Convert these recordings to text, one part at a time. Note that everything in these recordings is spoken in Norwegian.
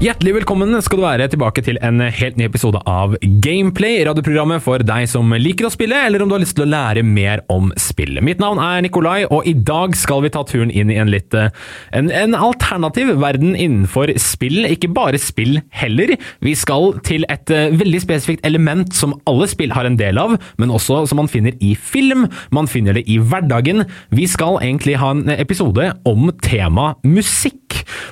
Hjertelig velkommen skal du være tilbake til en helt ny episode av Gameplay, radioprogrammet for deg som liker å spille, eller om du har lyst til å lære mer om spill. Mitt navn er Nikolai, og i dag skal vi ta turen inn i en litt eh, en, en alternativ verden innenfor spill. Ikke bare spill heller. Vi skal til et uh, veldig spesifikt element som alle spill har en del av, men også som man finner i film. Man finner det i hverdagen. Vi skal egentlig ha en episode om tema musikk.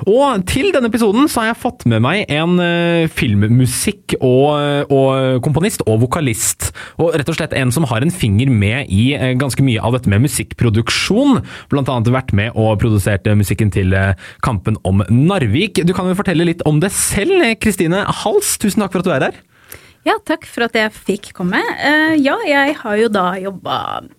Og til denne episoden så har jeg fått med meg en uh, filmmusikk- og, og, komponist og vokalist. Og rett og slett en som har en finger med i uh, ganske mye av dette med musikkproduksjon. Blant annet vært med og produsert musikken til Kampen om Narvik. Du kan jo fortelle litt om det selv, Kristine Hals. Tusen takk for at du er her. Ja, takk for at jeg fikk komme. Uh, ja, jeg har jo da jobba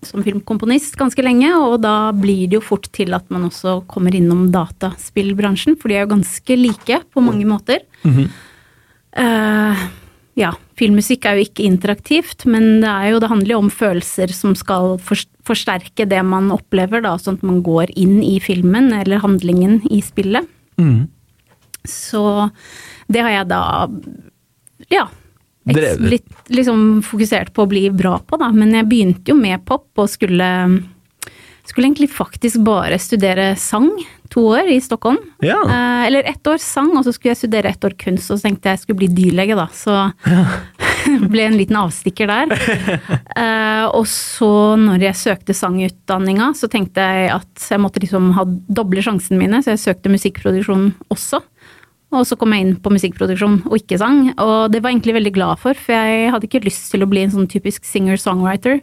som filmkomponist ganske lenge, og da blir det jo fort til at man også kommer innom dataspillbransjen, for de er jo ganske like på mange måter. Mm -hmm. uh, ja, filmmusikk er jo ikke interaktivt, men det, er jo, det handler jo om følelser som skal forsterke det man opplever, da, sånn at man går inn i filmen eller handlingen i spillet. Mm. Så det har jeg da ja, litt liksom fokusert på å bli bra på, da. Men jeg begynte jo med pop og skulle, skulle egentlig faktisk bare studere sang to år i Stockholm. Ja. Eh, eller ett år sang, og så skulle jeg studere ett år kunst, og så tenkte jeg jeg skulle bli dyrlege, da. Så ja. ble en liten avstikker der. eh, og så, når jeg søkte sangutdanninga, så tenkte jeg at jeg måtte liksom ha doble sjansene mine, så jeg søkte musikkproduksjon også. Og så kom jeg inn på musikkproduksjon og ikke sang, og det var jeg egentlig veldig glad for, for jeg hadde ikke lyst til å bli en sånn typisk singer-songwriter.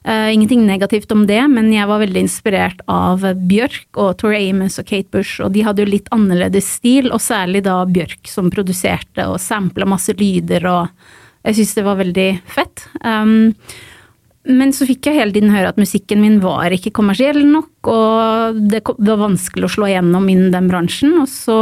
Uh, ingenting negativt om det, men jeg var veldig inspirert av Bjørk og Tori Amos og Kate Bush, og de hadde jo litt annerledes stil, og særlig da Bjørk som produserte og sampla masse lyder, og jeg syntes det var veldig fett. Um, men så fikk jeg hele tiden høre at musikken min var ikke kommersiell nok, og det var vanskelig å slå igjennom innen den bransjen, og så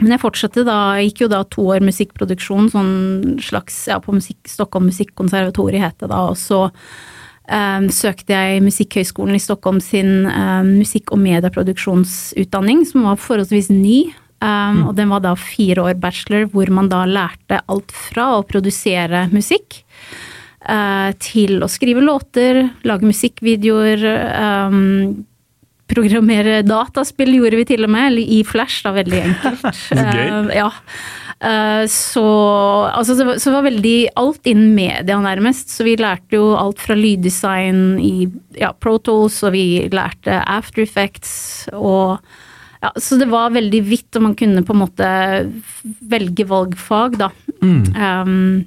men jeg fortsatte da, gikk jo da to år musikkproduksjon, sånn slags ja, på musikk, Stockholm Musikkonservatoriet het det da, og så um, søkte jeg Musikkhøgskolen i Stockholm sin um, musikk- og medieproduksjonsutdanning, som var forholdsvis ny. Um, mm. Og den var da fire år bachelor, hvor man da lærte alt fra å produsere musikk uh, til å skrive låter, lage musikkvideoer, um, programmere dataspill gjorde vi til og med, eller i Flash, da, veldig enkelt. uh, ja. Uh, så altså, så, så var veldig alt innen media, nærmest. Så vi lærte jo alt fra lyddesign i ja, Pro Tools, og vi lærte After Effects og ja, Så det var veldig vidt, og man kunne på en måte velge valgfag, da. Mm. Um,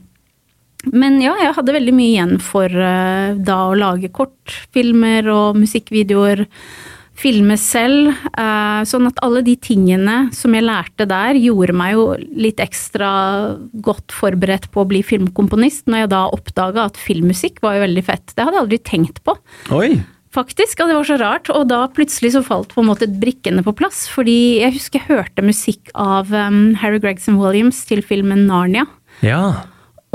men ja, jeg hadde veldig mye igjen for uh, da å lage kortfilmer og musikkvideoer filme selv. Eh, sånn at alle de tingene som jeg lærte der, gjorde meg jo litt ekstra godt forberedt på å bli filmkomponist, når jeg da oppdaga at filmmusikk var jo veldig fett. Det hadde jeg aldri tenkt på. Oi. Faktisk, og det var så rart. Og da plutselig så falt på en måte brikkene på plass. Fordi jeg husker jeg hørte musikk av um, Harry Gregson Williams til filmen Narnia. Ja.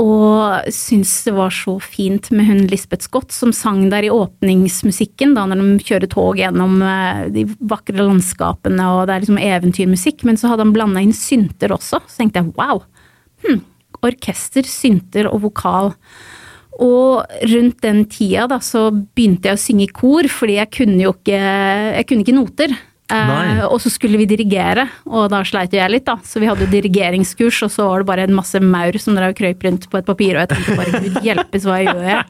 Og syntes det var så fint med hun Lisbeth Scott som sang der i åpningsmusikken, da når de kjører tog gjennom eh, de vakre landskapene og det er liksom eventyrmusikk. Men så hadde han blanda inn synter også. Så tenkte jeg wow. Hm, orkester, synter og vokal. Og rundt den tida da, så begynte jeg å synge i kor, fordi jeg kunne jo ikke, jeg kunne ikke noter. Eh, og så skulle vi dirigere, og da sleit jeg litt, da. Så vi hadde dirigeringskurs, og så var det bare en masse maur som drev krøyp rundt på et papir, og jeg tenkte bare gud hjelpes, hva jeg gjør jeg?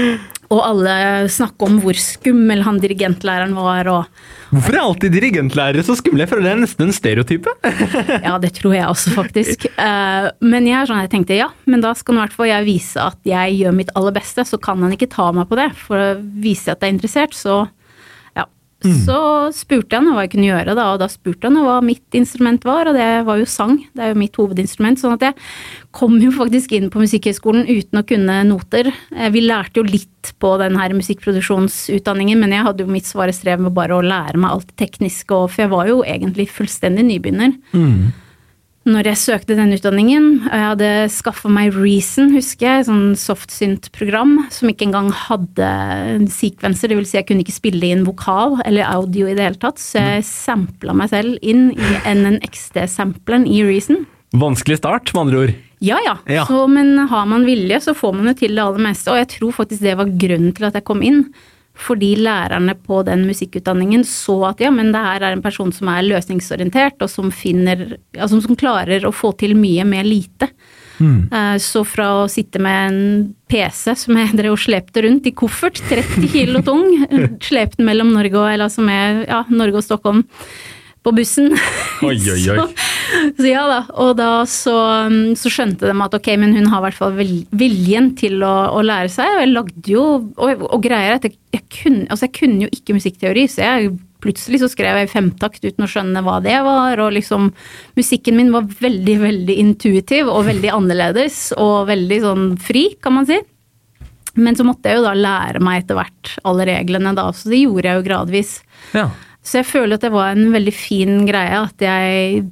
Og alle snakker om hvor skummel han dirigentlæreren var, og Hvorfor er alltid dirigentlærere så skumle? Jeg føler det er nesten en stereotype. ja, det tror jeg også, faktisk. Eh, men jeg, sånn, jeg tenkte ja, men da skal i hvert fall jeg vise at jeg gjør mitt aller beste, så kan han ikke ta meg på det. For å vise at jeg er interessert, så Mm. Så spurte jeg hva jeg kunne gjøre, da, og da spurte han hva mitt instrument var, og det var jo sang. Det er jo mitt hovedinstrument. sånn at jeg kom jo faktisk inn på Musikkhøgskolen uten å kunne noter. Eh, vi lærte jo litt på den her musikkproduksjonsutdanningen, men jeg hadde jo mitt svare strev med bare å lære meg alt det tekniske, for jeg var jo egentlig fullstendig nybegynner. Mm. Når jeg søkte den utdanningen. og Jeg hadde skaffa meg Reason, husker jeg, sånn softsynt-program som ikke engang hadde sekvenser, vil si jeg kunne ikke spille inn vokal eller audio i det hele tatt, så jeg sampla meg selv inn i NNXD-samplen i Reason. Vanskelig start, med andre ord. Ja, ja. Ja. Så, men har man vilje, så får man jo til det aller meste. Og jeg tror faktisk det var grunnen til at jeg kom inn. Fordi lærerne på den musikkutdanningen så at ja, men det her er en person som er løsningsorientert, og som finner Altså som klarer å få til mye med lite. Mm. Så fra å sitte med en PC som jeg drev og slepte rundt i koffert, 30 kilo tung, slepte mellom Norge og, eller som er, ja, Norge og Stockholm på bussen. Oi, oi, oi. Så, så ja da, og da så, um, så skjønte de at ok, men hun har i hvert fall viljen til å, å lære seg, og jeg lagde jo, og, og greier at jeg, jeg, kunne, altså jeg kunne jo ikke musikkteori, så jeg plutselig så skrev jeg femtakt uten å skjønne hva det var, og liksom musikken min var veldig, veldig intuitiv og veldig annerledes, og veldig sånn fri, kan man si. Men så måtte jeg jo da lære meg etter hvert alle reglene da, så det gjorde jeg jo gradvis. Ja. Så jeg føler at det var en veldig fin greie at jeg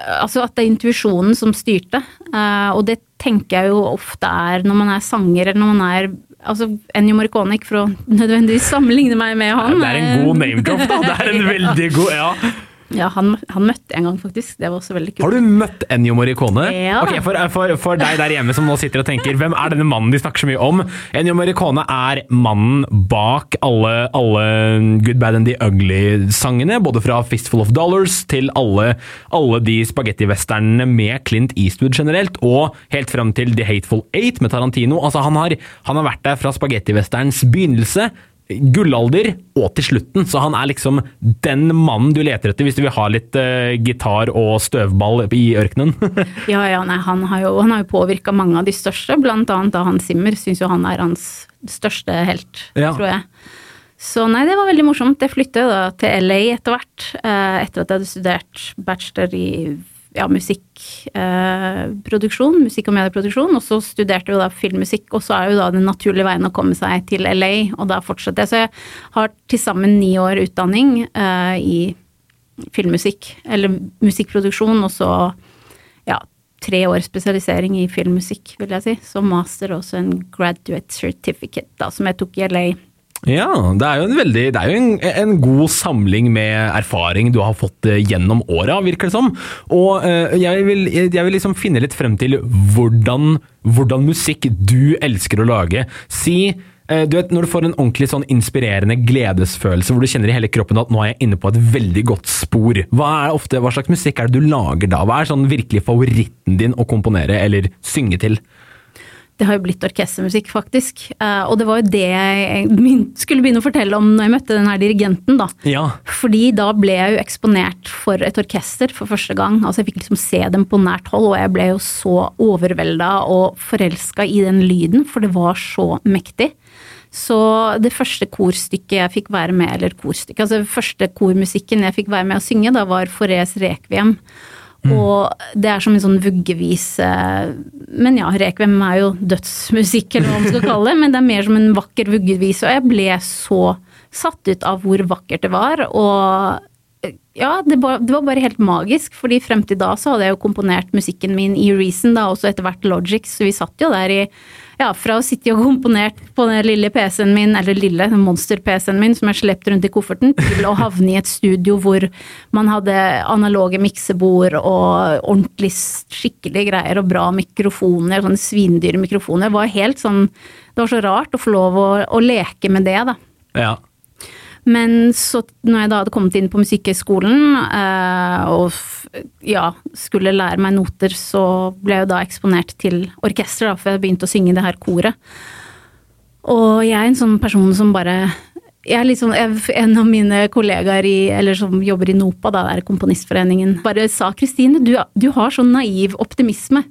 Altså at det er intuisjonen som styrte. Eh, og det tenker jeg jo ofte er når man er sanger eller når man er Altså Ennio Morricone, ikke for å nødvendigvis sammenligne meg med han. Det er en god name drop, da. Det er en veldig god Ja. Ja, han, han møtte jeg en gang, faktisk. Det var også veldig kult. Har du møtt Ennio Morricone? Ja. Ok, for, for, for deg der hjemme som nå sitter og tenker hvem er denne mannen de snakker så mye om? Ennio Morricone er mannen bak alle, alle Good Bad and The Ugly-sangene. Både fra Fistful of Dollars til alle, alle de spagettivesternene med Clint Eastwood generelt, og helt fram til The Hateful Eight med Tarantino. Altså, han har, han har vært der fra spagettivesterns begynnelse gullalder og til slutten, så han er liksom den mannen du leter etter hvis du vil ha litt uh, gitar og støvball i ørkenen. Ja, ja, nei, han har jo, han har jo påvirka mange av de største, blant annet da Hans Zimmer syns jo han er hans største helt, Ja. tror jeg. Så nei, det var veldig morsomt. Jeg flyttet jo da til LA etter hvert, eh, etter at jeg hadde studert bachelor i ja, musikkproduksjon, musikk- og medieproduksjon, og så studerte jo da filmmusikk, og så er jo da den naturlige veien å komme seg til LA, og da fortsetter jeg. Så jeg har til sammen ni år utdanning eh, i filmmusikk, eller musikkproduksjon, og så ja, tre år spesialisering i filmmusikk, vil jeg si. Så master og også en graduate certificate, da, som jeg tok i LA. Ja, det er jo en, veldig, det er jo en, en god samling med erfaring du har fått eh, gjennom åra, virker det som. Og eh, jeg, vil, jeg vil liksom finne litt frem til hvordan, hvordan musikk du elsker å lage. Si eh, du vet, Når du får en ordentlig sånn inspirerende gledesfølelse hvor du kjenner i hele kroppen at nå er jeg inne på et veldig godt spor, hva, ofte, hva slags musikk er det du lager da? Hva er sånn virkelig favoritten din å komponere eller synge til? Det har jo blitt orkestermusikk, faktisk. Eh, og det var jo det jeg skulle begynne å fortelle om når jeg møtte den her dirigenten, da. Ja. Fordi da ble jeg jo eksponert for et orkester for første gang. Altså jeg fikk liksom se dem på nært hold, og jeg ble jo så overvelda og forelska i den lyden, for det var så mektig. Så det første korstykket jeg fikk være med, eller korstykket, altså første kormusikken jeg fikk være med å synge, da var Forés Rekviem. Og det er som en sånn vuggevise Men ja, Rekvem er jo dødsmusikk, eller hva man skal kalle det. Men det er mer som en vakker vuggevise. Og jeg ble så satt ut av hvor vakkert det var. Og ja, det var, det var bare helt magisk. fordi frem til da så hadde jeg jo komponert musikken min i Reason, da også etter hvert Logic. Så vi satt jo der i ja, fra å sitte og komponert på den lille PC-en min, eller lille monster-PC-en min som jeg slepte rundt i kofferten, til å havne i et studio hvor man hadde analoge miksebord og ordentlig skikkelige greier og bra mikrofoner, sånne svindyre mikrofoner. Det var helt sånn Det var så rart å få lov å, å leke med det, da. ja. Men så når jeg da hadde kommet inn på Musikkhøgskolen eh, og ja, skulle lære meg noter, så ble jeg jo da eksponert til orkester, da, for jeg begynte å synge i det her koret. Og jeg er en sånn person som bare sånn, En av mine kollegaer i, som jobber i NOPA, da, det er Komponistforeningen, bare sa Kristine, du, du har sånn naiv optimisme.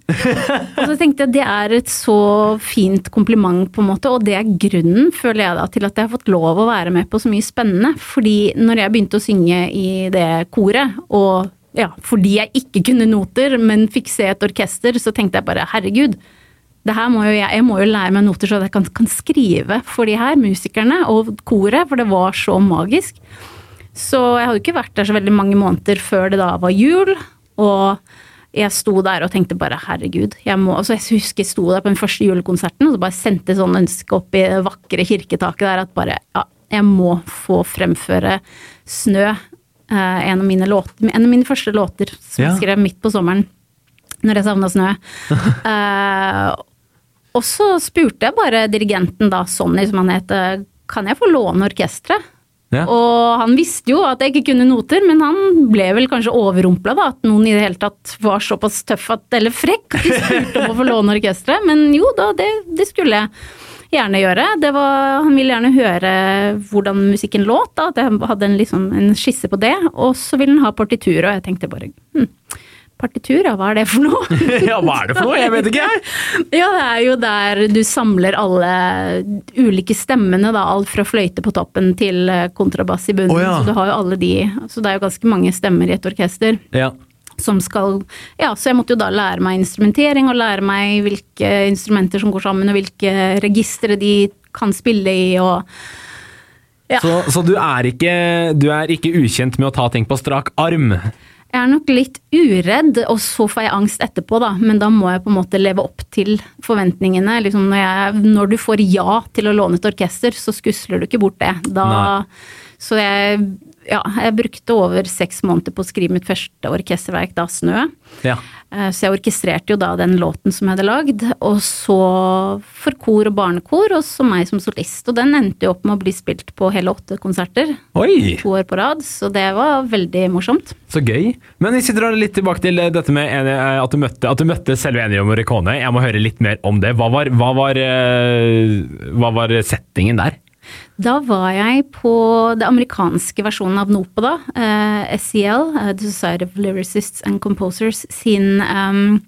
og så tenkte jeg det er et så fint kompliment, på en måte, og det er grunnen, føler jeg da, til at jeg har fått lov å være med på så mye spennende. Fordi når jeg begynte å synge i det koret, og ja, fordi jeg ikke kunne noter, men fikk se et orkester, så tenkte jeg bare herregud, må jo jeg, jeg må jo lære meg noter så jeg kan, kan skrive for de her musikerne og koret, for det var så magisk. Så jeg hadde ikke vært der så veldig mange måneder før det da var jul, og jeg sto der og tenkte bare herregud, jeg må altså Jeg husker jeg sto der på den første julekonserten og så bare sendte sånn ønske opp i det vakre kirketaket der at bare ja, jeg må få fremføre Snø. eh, en, av mine låter, en av mine første låter som Ja. jeg skrev midt på sommeren. Når jeg savna snø. Eh, og så spurte jeg bare dirigenten da, Sonny som han het, eh, kan jeg få låne orkesteret? Ja. Og han visste jo at jeg ikke kunne noter, men han ble vel kanskje overrumpla da, at noen i det hele tatt var såpass tøff at, eller frekk at de spurte om å få låne orkesteret. Men jo da, det, det skulle jeg gjerne gjøre. Det var, han ville gjerne høre hvordan musikken låt, da, at jeg hadde en, liksom, en skisse på det. Og så ville han ha partitur, og jeg tenkte bare hm, partitur, ja, hva er det for noe? ja, hva er det for noe? Jeg vet ikke, jeg. Ja, det er jo der du samler alle ulike stemmene, da. Alt fra fløyte på toppen til eh, kontrabass i bunnen. Oh, ja. Så du har jo alle de. Så det er jo ganske mange stemmer i et orkester. Ja. Som skal Ja, så jeg måtte jo da lære meg instrumentering, og lære meg hvilke instrumenter som går sammen, og hvilke registre de kan spille i, og Ja. Så, så du, er ikke, du er ikke ukjent med å ta ting på strak arm? Jeg er nok litt uredd, og så får jeg angst etterpå, da. Men da må jeg på en måte leve opp til forventningene. Liksom når, jeg, når du får ja til å låne et orkester, så skusler du ikke bort det. Da, så jeg, ja, jeg brukte over seks måneder på å skrive mitt første orkesterverk, da 'Snø'. Ja. Eh, Så jeg orkestrerte jo da den låten som jeg hadde lagd, og så for kor og barnekor, og så meg som solist. Og den endte jo opp med å bli spilt på hele åtte konserter. Oi, To år på rad, så det var veldig morsomt. så gøy. Men hvis vi drar litt tilbake til eh, dette med eh, at du møtte, at du møtte selve Ennio Morricone. Jeg må høre litt mer om det. Hva var, hva var, hva var settingen der? Da var jeg på det amerikanske versjonen av NOPA, da. eh, SEL, eh, The Society of Lyricists and Composers, sin um,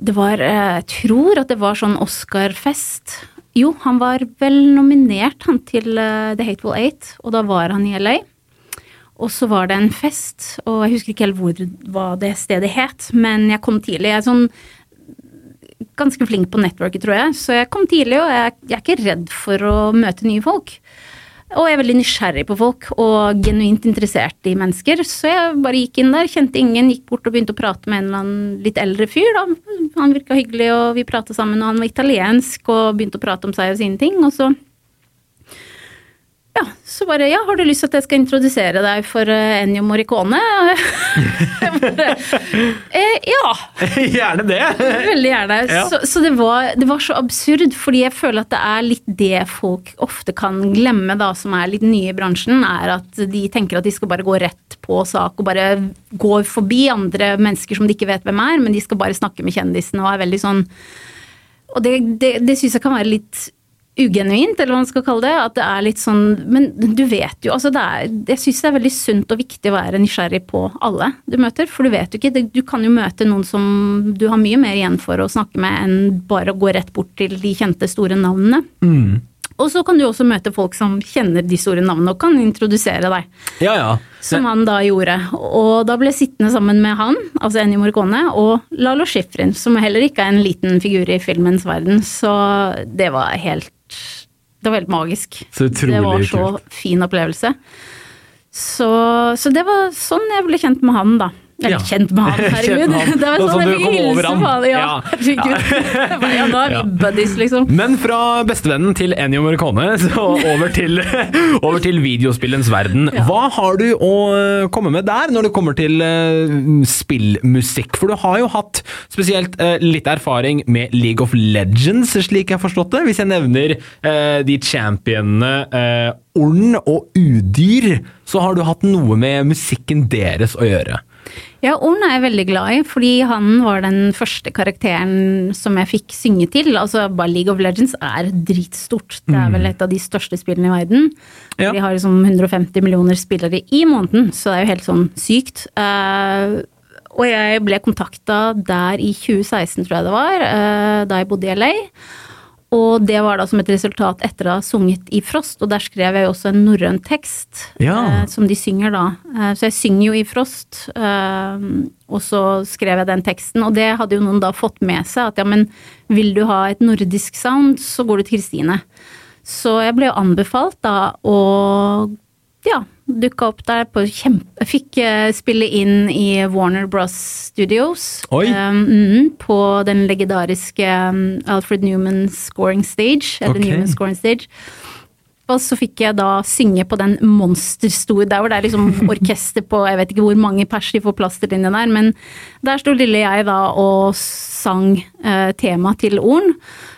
Det var eh, Jeg tror at det var sånn Oscar-fest. Jo, han var vel nominert, han, til uh, The Hateful Eight, og da var han i LA. Og så var det en fest, og jeg husker ikke helt hvor, hva det stedet het, men jeg kom tidlig. Jeg er sånn ganske flink på networket, tror jeg. Så jeg kom tidlig, og jeg, jeg er ikke redd for å møte nye folk. Og jeg er veldig nysgjerrig på folk og genuint interessert i mennesker. Så jeg bare gikk inn der, kjente ingen, gikk bort og begynte å prate med en eller annen litt eldre fyr. Da. Han virka hyggelig, og vi prata sammen, og han var italiensk og begynte å prate om seg og sine ting. Og så ja, så bare Ja, har du lyst til at jeg skal introdusere deg for eh, Ennio Morricone? Bare, eh, ja. Gjerne det! Veldig gjerne. Ja. Så, så det, var, det var så absurd, fordi jeg føler at det er litt det folk ofte kan glemme, da, som er litt nye i bransjen, er at de tenker at de skal bare gå rett på sak og bare gå forbi andre mennesker som de ikke vet hvem er, men de skal bare snakke med kjendisene og er veldig sånn Og det, det, det syns jeg kan være litt ugenuint, eller hva man skal kalle det. At det er litt sånn Men du vet jo, altså det er Jeg syns det er veldig sunt og viktig å være nysgjerrig på alle du møter, for du vet jo ikke. Du kan jo møte noen som du har mye mer igjen for å snakke med enn bare å gå rett bort til de kjente, store navnene. Og så kan du også møte folk som kjenner de store navnene og kan introdusere deg. Ja, ja. Som han da gjorde. Og da ble jeg sittende sammen med han, altså Ennio Morricone, og Lalo Schifrin, som heller ikke er en liten figur i filmens verden. Så det var helt Det var helt magisk. Så utrolig det var så kult. fin opplevelse. Så, så det var sånn jeg ble kjent med han, da. Eller Ja. kjent med han, herregud. han. Det var Det var sånn jeg fikk hilse på han. Ja, herregud. Ja, nå er vi buddies, liksom. Men fra bestevennen til Ennio Morricone så over til, over til videospillens verden. Hva har du å eh, komme med der når det kommer til eh, spillmusikk? For du har jo hatt spesielt eh, litt erfaring med League of Legends, slik jeg har forstått det. Hvis jeg nevner de championene Orn og Udyr, så har du hatt noe med musikken deres å gjøre. Ja, Orn er jeg veldig glad i, fordi han var den første karakteren som jeg fikk synge til. Altså, bare League of Legends er dritstort. Det er vel et av de største spillene i verden. Ja. De har liksom 150 millioner spillere i måneden, så det er jo helt sånn sykt. Uh, og jeg ble kontakta der i 2016, tror jeg det var, uh, da jeg bodde i LA. Og det var da som et resultat etter å ha sunget i Frost, og der skrev jeg jo også en norrøn tekst. Ja. eh, som de synger da. Eh, Så jeg synger jo i Frost, eh, og så skrev jeg den teksten. Og det hadde jo noen da fått med seg, at ja, men vil du ha et nordisk sound, så går du til Kristine. Så jeg ble jo anbefalt da å ja, Dukka opp der på kjempe... Fikk eh, spille inn i Warner Bros Studios. Um, på den legendariske um, Alfred Newman scoring stage. Eller Ok. Newman scoring stage. Og så fikk jeg da synge på den monsterstore Der hvor det er liksom orkester på Jeg vet ikke hvor mange pers de får plass til inni der, men der sto lille jeg da og sang eh, tema til Orn,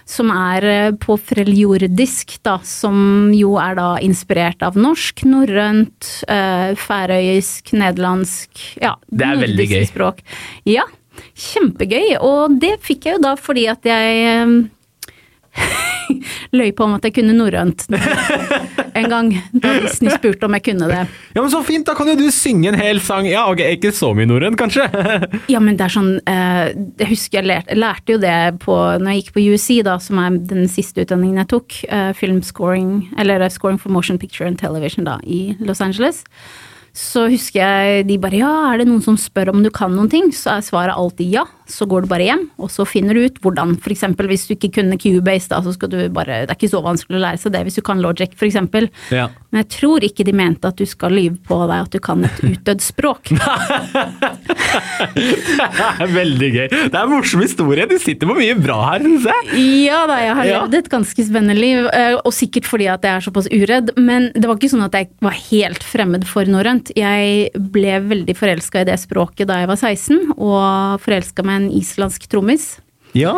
som er eh, på freljordisk, da, som jo er da inspirert av norsk, norrønt, eh, færøysk, nederlandsk Ja, Det er veldig gøy. Språk. Ja, kjempegøy. Og det fikk jeg jo da fordi at jeg eh, løy på om at jeg kunne norrønt en gang da Disney spurte om jeg kunne det. Ja, men Så fint! Da kan jo du synge en hel sang. Ja, ok, Ikke så mye norrønt, kanskje? Ja, men det er sånn eh, Jeg husker jeg lærte, lærte jo det på når jeg gikk på UC, da, som er den siste utdanningen jeg tok. Eh, filmscoring, eller eh, scoring for motion picture and television, da, i Los Angeles. Så husker jeg de bare ja, er det noen som spør om du kan noen ting? Så er svaret alltid ja. Så går du bare hjem, og så finner du ut hvordan. For eksempel hvis du ikke kunne Cubase, da, så skal du bare Det er ikke så vanskelig å lære seg det hvis du kan Logic, for eksempel. Ja. Men jeg tror ikke de mente at du skal lyve på deg at du kan et utdødd språk. Det er veldig gøy. Det er en morsom historie. Du sitter på mye bra her, syns jeg. Ja da, jeg har Ja. levd et ganske spennende liv, eh, og sikkert fordi at jeg er såpass uredd. Men det var ikke sånn at jeg var helt fremmed for norrønt. Jeg ble veldig forelska i det språket da jeg var 16, og forelska med en islandsk trommis. Ja.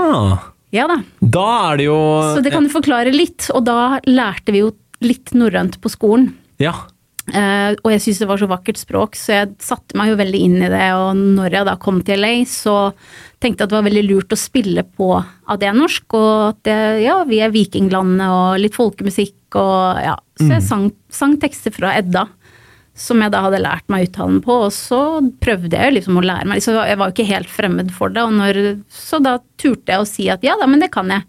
Ja da, Da er det jo så det kan du forklare litt. Og da lærte vi jo litt norrønt på skolen. Ja. Uh, og jeg syntes det var så vakkert språk, så jeg satte meg jo veldig inn i det. Og når jeg da kom til LA, så tenkte jeg at det var veldig lurt å spille på at det er norsk, og at det, ja, vi er vikinglandet og litt folkemusikk og ja. Så jeg sang, sang tekster fra Edda. Som jeg da hadde lært meg uttalen på, og så prøvde jeg liksom å lære meg. Så jeg var jo ikke helt fremmed for det, og når, så da turte jeg å si at ja da, men det kan jeg.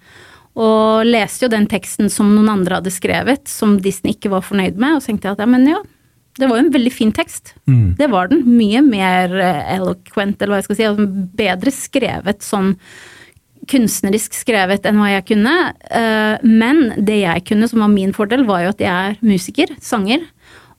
Og leste jo den teksten som noen andre hadde skrevet, som Disney ikke var fornøyd med, og så tenkte jeg at ja, men ja, det var jo en veldig fin tekst. Det var den. Mye mer eh, eloquent, eller hva jeg skal si. Bedre skrevet sånn kunstnerisk skrevet enn hva jeg kunne. Eh, Men det jeg kunne, som var min fordel, var jo at jeg er musiker, sanger.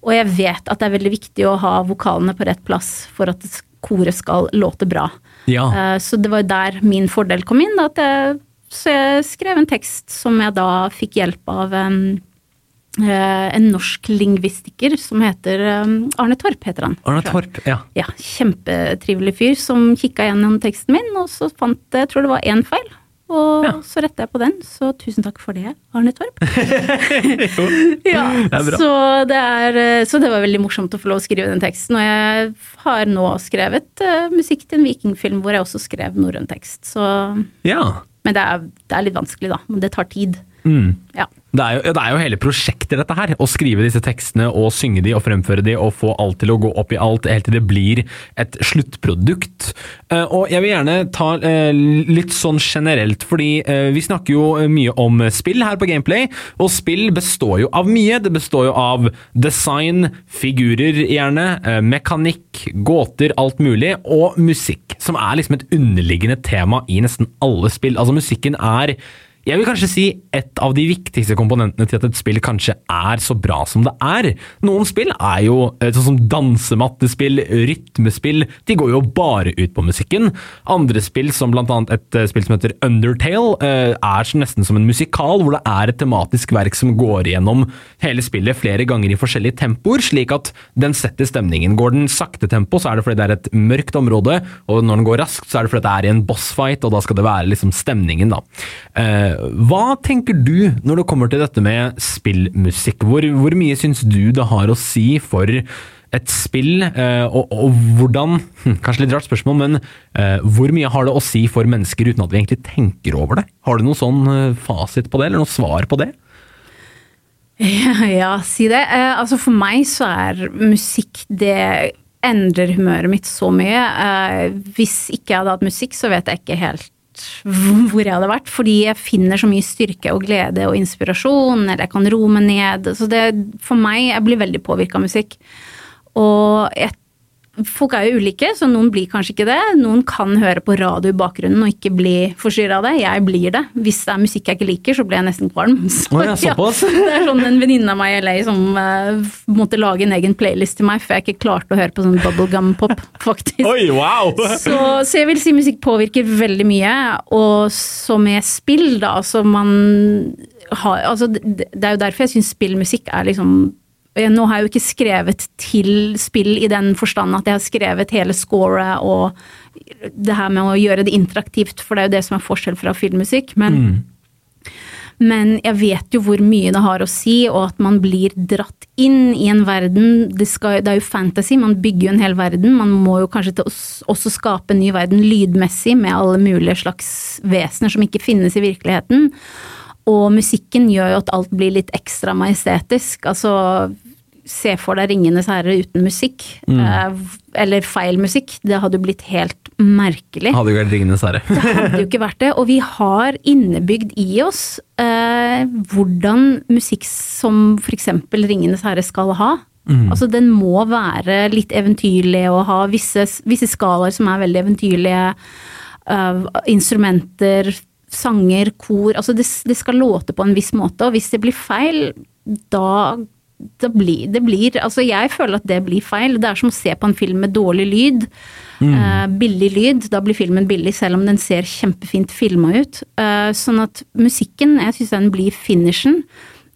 Og jeg vet at det er veldig viktig å ha vokalene på rett plass for at koret skal låte bra. Ja. Eh, Så det var der min fordel kom inn. Da, at jeg, så jeg skrev en tekst som jeg da fikk hjelp av en, eh, en norsk lingvistiker som heter eh, Arne Torp, heter han. Arne Torp. Ja. Ja, kjempetrivelig fyr som kikka gjennom teksten min, og så fant jeg tror det var én feil. Og Ja. så retta jeg på den, så tusen takk for det, Arne Torp. ja, det så, det er, eh, så det var veldig morsomt å få lov å skrive den teksten. Og jeg har nå skrevet uh, musikk til en vikingfilm hvor jeg også skrev norrøn tekst. Så, ja. men det er, det er litt vanskelig, da. Men det tar tid. Mm. Ja. Det er, jo, det er jo hele prosjektet, dette her. Å skrive disse tekstene og synge de og fremføre de og få alt til å gå opp i alt, helt til det blir et sluttprodukt. Eh, og jeg vil gjerne ta eh, litt sånn generelt, fordi eh, vi snakker jo mye om spill her på Gameplay, og spill består jo av mye. Det består jo av design, figurer gjerne, mekanikk, gåter, alt mulig, og musikk, som er liksom et underliggende tema i nesten alle spill. Altså musikken er jeg vil kanskje si et av de viktigste komponentene til at et spill kanskje er så bra som det er. Noen spill er jo eh, sånn som dansemattespill, rytmespill, de går jo bare ut på musikken. Andre spill, som blant annet et eh, spill som heter Undertale, eh, er nesten som en musikal, hvor det er et tematisk verk som går igjennom hele spillet flere ganger i forskjellige tempoer, slik at den setter stemningen. Går den sakte tempo, så er det fordi det er et mørkt område, og når den går raskt, så er det fordi det er i en bossfight, og da skal det være liksom stemningen, da. Hva tenker du når det kommer til dette med spillmusikk? Hvor, hvor mye syns du det har å si for et spill, eh, og, og hvordan hm, Kanskje litt rart spørsmål, men eh, hvor mye har det å si for mennesker uten at vi egentlig tenker over det? Har du noen sånn eh, fasit på det, eller noe svar på det? Ja, si det. Altså for meg så er musikk det endrer humøret mitt så mye. Hvis ikke jeg hadde hatt musikk, så vet jeg ikke helt hvor jeg hadde vært. Fordi jeg finner så mye styrke og glede og inspirasjon, eller jeg kan roe meg ned. Så det, for meg, jeg blir veldig påvirka av musikk. Og jeg folk er jo ulike, så noen blir kanskje ikke det. Noen kan høre på radio i bakgrunnen og ikke bli forstyrra av det. Jeg blir det. Hvis det er musikk jeg ikke liker, så blir jeg nesten kvalm. Så, oh, ja, såpass? det er sånn en venninne av meg i LA som uh, måtte lage en egen playlist til meg, for jeg ikke klarte å høre på sånn bubblegum-pop, faktisk. Oi, wow! Så, så jeg vil si musikk påvirker veldig mye, og så med spill, da, så man har Altså, det, det er jo derfor jeg syns spillmusikk er liksom Nå har jeg jo ikke skrevet til spill i den forstand at jeg har skrevet hele scoret og det her med å gjøre det interaktivt, for det er jo det som er forskjell fra filmmusikk. Men, men jeg vet jo hvor mye det har å si, og at man blir dratt inn i en verden. Det, skal, det er jo fantasy, man bygger jo en hel verden. Man må jo kanskje også skape en ny verden lydmessig, med alle mulige slags vesener som ikke finnes i virkeligheten. Og musikken gjør jo at alt blir litt ekstra majestetisk. Altså, se for deg Ringenes herre uten musikk. Eh, eller feil musikk. Det hadde jo blitt helt merkelig. Hadde jo vært Ringenes herre. Det hadde jo ikke vært det. Og vi har innebygd i oss eh, hvordan musikk som f.eks. Ringenes herre skal ha. Altså Den må være litt eventyrlig og ha visse, visse skalaer som er veldig eventyrlige. Uh, instrumenter, sanger, kor. Altså det, det skal låte på en viss måte, og hvis det blir feil, da det blir, det blir Altså, jeg føler at det blir feil. Det er som å se på en film med dårlig lyd. Eh, billig lyd. Da blir filmen billig, selv om den ser kjempefint filma ut. Uh, sånn at musikken, jeg syns den blir finishen.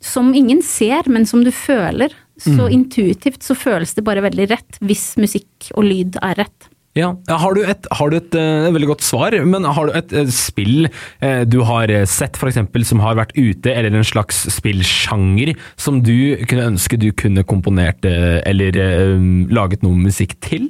Som ingen ser, men som du føler. Så intuitivt så føles det bare veldig rett, hvis musikk og lyd er rett. Ja, Har du et, har du et uh, veldig godt svar, men har du et, uh, spill uh, du har sett eksempel, som har vært ute, eller en slags spillsjanger som du kunne ønske du kunne komponert eller laget noe musikk til?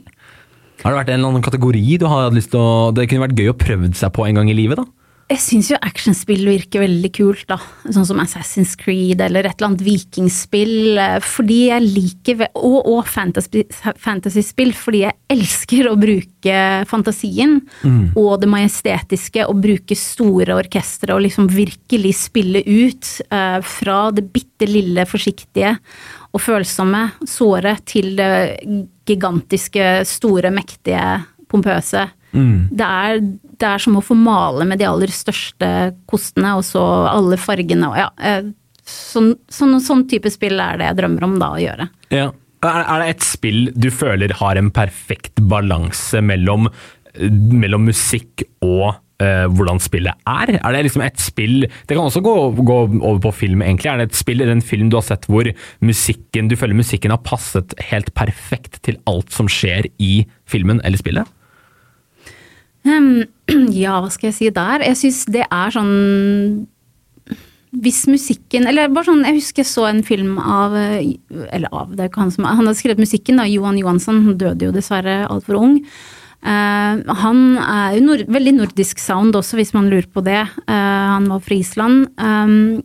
Har det vært en eller annen kategori du har hatt lyst til å Det kunne vært gøy å prøve seg på en gang i livet, da? Jeg syns jo actionspill virker veldig kult, da. Sånn som Assassin's Creed eller et eller annet vikingspill. eh, Fordi jeg liker Og, Og, fantasyspill, fantasy, fordi jeg elsker å bruke fantasien og det majestetiske, og bruke store orkestre og liksom virkelig spille ut eh, fra det bitte lille forsiktige og følsomme, såre, til det gigantiske, store, mektige, pompøse. Det, er, det er som å få male med de aller største kostene, og så alle fargene og ja. eh, Sånn, sånn, sånn type spill er det jeg drømmer om da å gjøre. Ja. Er, er det et spill du føler har en perfekt balanse mellom, eh, mellom musikk og eh, hvordan spillet er? Er det liksom et spill Det kan også gå, gå over på film, egentlig. Er det et spill eller en film du har sett hvor musikken, du føler musikken har passet helt perfekt til alt som skjer i filmen eller spillet? Ehm, ja, hva skal jeg si der? Jeg syns det er sånn Hvis musikken Eller bare sånn, jeg husker jeg så en film av Eller av, det er ikke han som Han hadde skrevet musikken, da, Johan Johansson. Han døde jo dessverre altfor ung. Uh, han er jo nord, veldig nordisk sound også, hvis man lurer på det. Uh, han var fra Island. Um,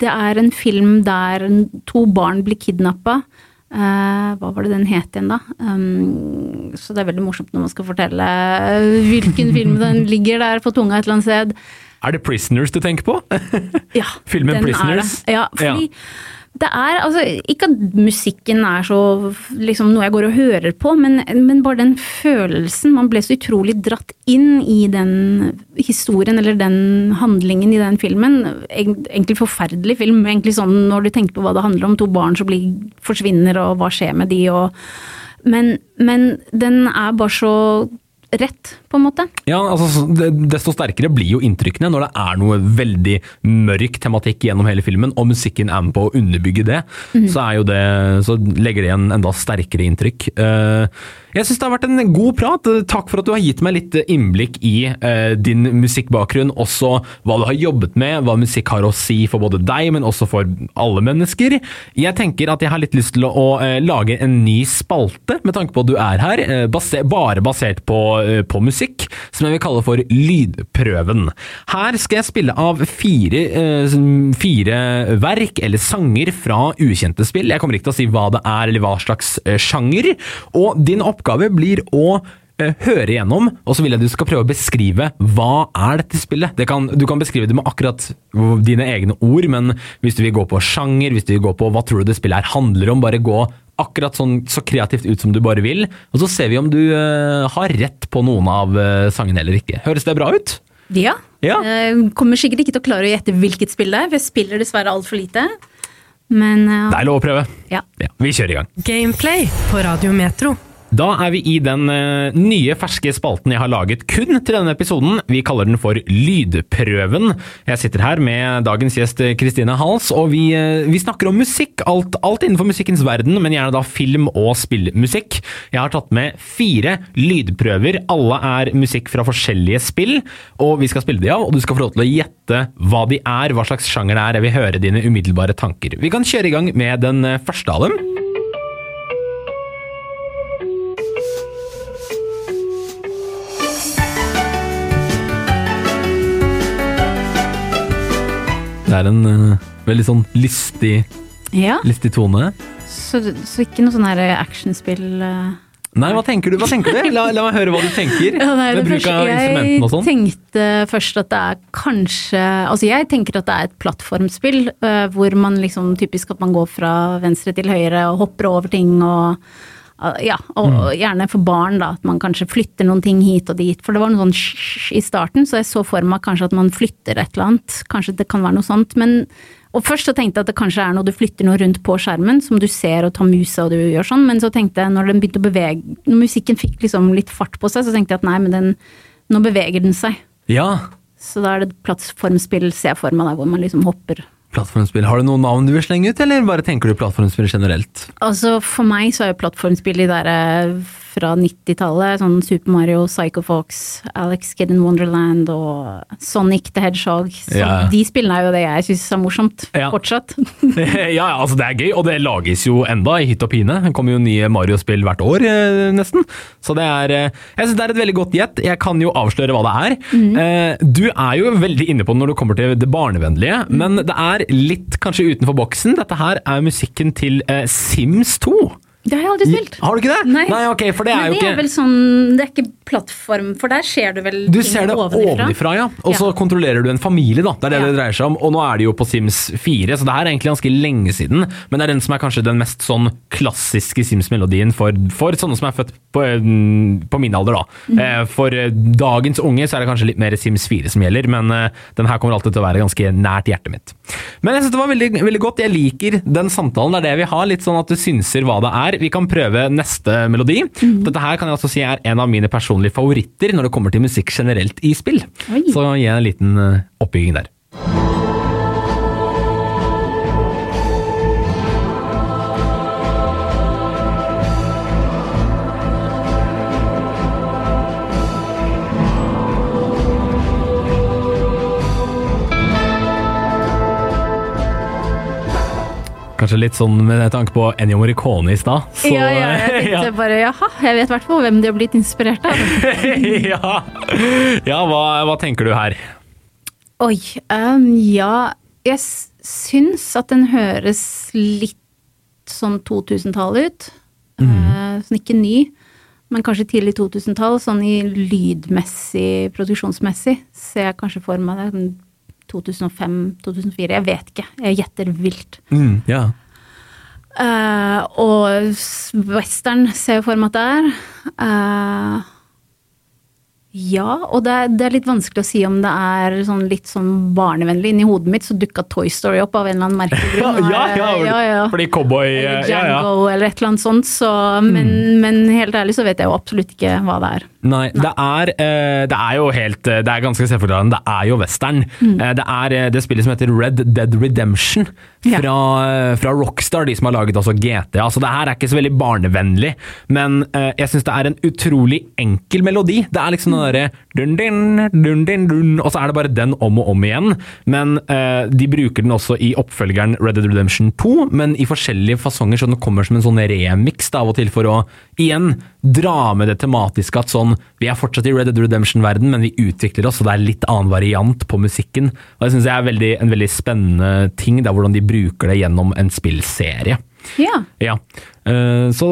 det er en film der to barn blir kidnappa. Eh, hva var det den het igjen, da? Um, så det er veldig morsomt når man skal fortelle hvilken film den ligger der på tunga et eller annet sted. Er det 'Prisoners' du tenker på? Ja, Filmen er 'Prisoners'? Ja, fordi det er altså Ikke at musikken er så liksom noe jeg går og hører på, men, men bare den følelsen. Man ble så utrolig dratt inn i den historien eller den handlingen i den filmen. Egentlig forferdelig film. egentlig sånn Når du tenker på hva det handler om, to barn som blir, forsvinner, og hva skjer med de, og men, men den er bare så rett, på en måte. Ja, altså, Desto sterkere blir jo inntrykkene når det er noe veldig mørk tematikk gjennom hele filmen, og musikken er med på å underbygge det. Så, er jo det, så legger det igjen enda sterkere inntrykk. Eh, Jeg syns det har vært en god prat. Takk for at du har gitt meg litt innblikk i eh, din musikkbakgrunn, også hva du har jobbet med, hva musikk har å si for både deg, men også for alle mennesker. Jeg tenker at jeg har litt lyst til å, å eh, lage en ny spalte, med tanke på at du er her, eh, baser, bare basert på, eh, på musikk, som jeg vil kalle for Lydprøven. Her skal jeg spille av fire, eh, fire verk eller sanger fra ukjente spill. Jeg kommer ikke til å si hva det er, eller hva slags eh, sjanger. Og din oppgave blir å eh, høre igjennom, og så vil jeg du skal prøve å beskrive hva er dette spillet. Det kan, du kan beskrive det med akkurat dine egne ord, men hvis du vil gå på sjanger, hvis du vil gå på hva tror du det spillet her handler om, bare gå akkurat sånn så kreativt ut som du bare vil, og så ser vi om du uh, har rett på noen av uh, sangene eller ikke. Høres det bra ut? Ja. Ja. Jeg kommer sikkert ikke til å klare å gjette hvilket spill det er, for jeg spiller dessverre altfor lite. Men uh, Det er lov å prøve. ja. Ja, vi kjører i gang. Gameplay på Radio Metro. Da er vi i den eh, nye, ferske spalten jeg har laget kun til denne episoden. Vi kaller den for Lydprøven. Jeg sitter her med dagens gjest eh, Kristine Hals, og vi, eh, vi snakker om musikk. Alt, alt innenfor musikkens verden, men gjerne da film- og spillmusikk. Jeg har tatt med fire lydprøver. Alle er musikk fra forskjellige spill, og vi skal spille de av, og du skal få lov til å gjette hva de er, hva slags sjanger det er. Jeg vil høre dine umiddelbare tanker. Vi kan kjøre i gang med den eh, første av dem. Det er en eh, veldig sånn listig, ja. listig tone. Så, så ikke noe sånn her actionspill eh. Nei, hva tenker du? Hva tenker du? La, la meg høre hva du tenker. Ja, nei, med det bruk første- av instrumentene og sånn. Jeg tenkte først at det er kanskje Altså jeg tenker at det er et plattformspill, eh, hvor man liksom typisk at man går fra venstre til høyre og hopper over ting og eh, ja, og Mm. gjerne for barn, da, at man kanskje flytter noen ting hit og dit. For det var noe sånn sj i starten, så jeg så for meg kanskje at man flytter et eller annet. Kanskje det kan være noe sånt. Men, og først så tenkte jeg at det kanskje er noe du flytter noe rundt på skjermen, som du ser og tar musa og du gjør sånn. Men så tenkte jeg, når den begynte å bevege, når musikken fikk liksom litt fart på seg, så tenkte jeg at nei, men den, nå beveger den seg. Ja, Så da er det et plattformspill, ser jeg for meg, der, hvor man liksom hopper. Plattformspill. Har du noen navn du vil slenge ut, eller bare tenker du plattformspill generelt? Altså For meg så er jo plattformspill de der eh, fra 90-tallet, sånn Super Mario, Psycho Fox, Alex Kid in Wonderland og Sonic the Hedgehog. Så Ja. De spillene er jo det jeg syns er morsomt, Ja. fortsatt. ja, altså det er gøy, og det lages jo enda i hytt og pine. Det kommer jo nye Mario-spill hvert år, eh, nesten. Så det er eh, Jeg syns det er et veldig godt gjett. Jeg kan jo avsløre hva det er. Eh, du er jo veldig inne på det når det kommer til det barnevennlige, men det er litt kanskje utenfor boksen. Dette her er musikken til Sims 2. Det har jeg aldri spilt. Har du ikke det? Nei. ok, for det er Men jo det ikke er vel sånn Det er ikke plattform, for der ser du vel Du ting ser det ovenifra, ja. Og så Ja. kontrollerer du en familie, da. Det er det Ja. det dreier seg om. Og nå er det jo på Sims 4, så det her er egentlig ganske lenge siden. Men det er den som er kanskje den mest sånn klassiske Sims-melodien for, for sånne som er født på, eh, på min alder, da. Eh, For eh, dagens unge så er det kanskje litt mer Sims 4 som gjelder, men den her kommer alltid til å være ganske nært hjertet mitt. Men jeg synes det var veldig, veldig godt. Jeg liker den samtalen. Det er det vi har. Litt sånn at du synser hva det er. Vi kan prøve neste melodi. Mm. Dette her kan jeg også si er en av mine personlige favoritter når det kommer til musikk generelt i spill. Oi. Så gi en liten eh, oppbygging der. Kanskje litt sånn med tanke på Ennio Morricone i stad. Ja, ja, jeg tenkte bare jaha, jeg vet i hvert fall hvem de har blitt inspirert av. ja, ja hva, hva tenker du her? Oi, um, ja Jeg syns at den høres litt sånn 2000-tallet ut. Eh, sånn ikke ny, men kanskje tidlig 2000-tall. Sånn i lydmessig, produksjonsmessig, ser jeg kanskje for meg det. Sånn 2005-2004. Jeg vet ikke. Jeg gjetter vilt. Mm, ja. uh, og western ser jeg for meg at det er. Eh, ja, og det er, det er litt vanskelig å si om det er sånn litt sånn barnevennlig. Inni hodet mitt så dukka Toy Story opp av en eller annen merkelig Ja, grunn. ja, ja, ja, ja. fordi cowboy Eller ja, ja. Django eller et eller annet sånt. Så, men, men helt ærlig så vet jeg jo absolutt ikke hva det er. Nei, det er, eh, det er jo helt eh, Det er ganske selvforklarende. Det er jo western. Mm. Eh, Det er det spillet som heter Red Dead Redemption fra, fra Rockstar, de som har laget også GTA. Så det her er ikke så veldig barnevennlig, men jeg syns det er en utrolig enkel melodi. Det er liksom den derre Og så er det bare den om og om igjen. Men eh, de bruker den også i oppfølgeren Red Dead Redemption 2, men i forskjellige fasonger, så den kommer som en sånn remix da, av og til for å igjen dra med det tematiske at sånn Vi er fortsatt i Red Dead Redemption-verden, men vi utvikler oss, og det er litt annen variant på musikken. Og Det syns jeg er veldig, en veldig spennende ting, da, hvordan de bruker det gjennom en spillserie. Ja. Ja, eh, Så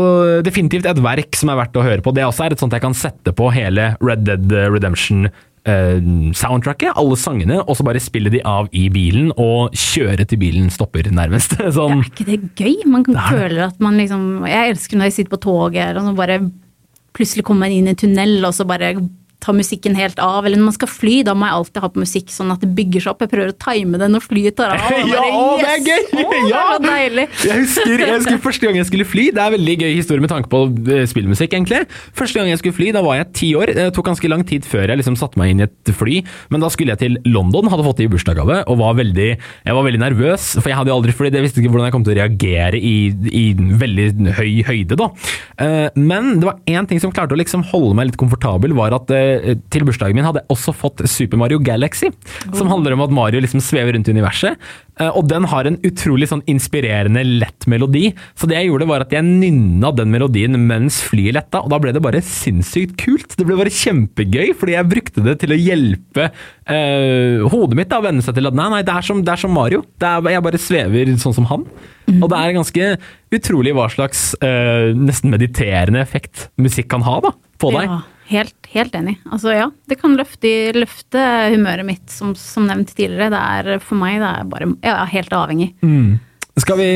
definitivt et verk som er verdt å høre på. Det også er et sånt jeg kan sette på hele Red Dead Redemption-soundtracket. alle sangene, og så bare spille de av i bilen, og kjøre til bilen stopper, nærmest. Sånn. Er ikke det gøy? Man kan Det føle at man liksom Jeg elsker når jeg sitter på toget og så bare plutselig kommer man inn i en tunnel, og så bare tar musikken helt av. Eller når man skal fly, da må jeg alltid ha på musikk sånn at det bygger seg opp. Jeg prøver å time det når flyet tar av. Bare, Ja, å, det er gøy! Å, det deilig. Jeg husker, jeg husker første gang jeg skulle fly. Det er en veldig gøy historie med tanke på eh, spillmusikk, egentlig. Første gang jeg skulle fly, da var jeg ti år. Det tok ganske lang tid før jeg liksom satte meg inn i et fly. Men da skulle jeg til London, hadde fått det i bursdagsgave, og var veldig, jeg var veldig nervøs. For jeg hadde aldri flydd, jeg visste ikke hvordan jeg kom til å reagere i, i veldig høy høyde, da. Eh, Men det var én ting som klarte å liksom holde meg litt komfortabel, var at eh, til bursdagen min hadde jeg også fått Super Mario Galaxy. Som handler om at Mario liksom svever rundt i universet. Eh, Og den har en utrolig sånn inspirerende lett melodi. Så det jeg gjorde var at jeg nynna den melodien mens flyet letta, og da ble det bare sinnssykt kult. Det ble bare kjempegøy, fordi jeg brukte det til å hjelpe øh, hodet mitt da, å venne seg til at nei, nei, det er som, det er som Mario. Er, jeg bare svever sånn som han. Og det er ganske utrolig hva slags øh, nesten mediterende effekt musikk kan ha da, på deg. Ja, helt, helt enig. Altså ja, det kan løfte, løfte humøret mitt, som, som nevnt tidligere. Det er for meg det er bare Jeg er helt avhengig. Skal, vi,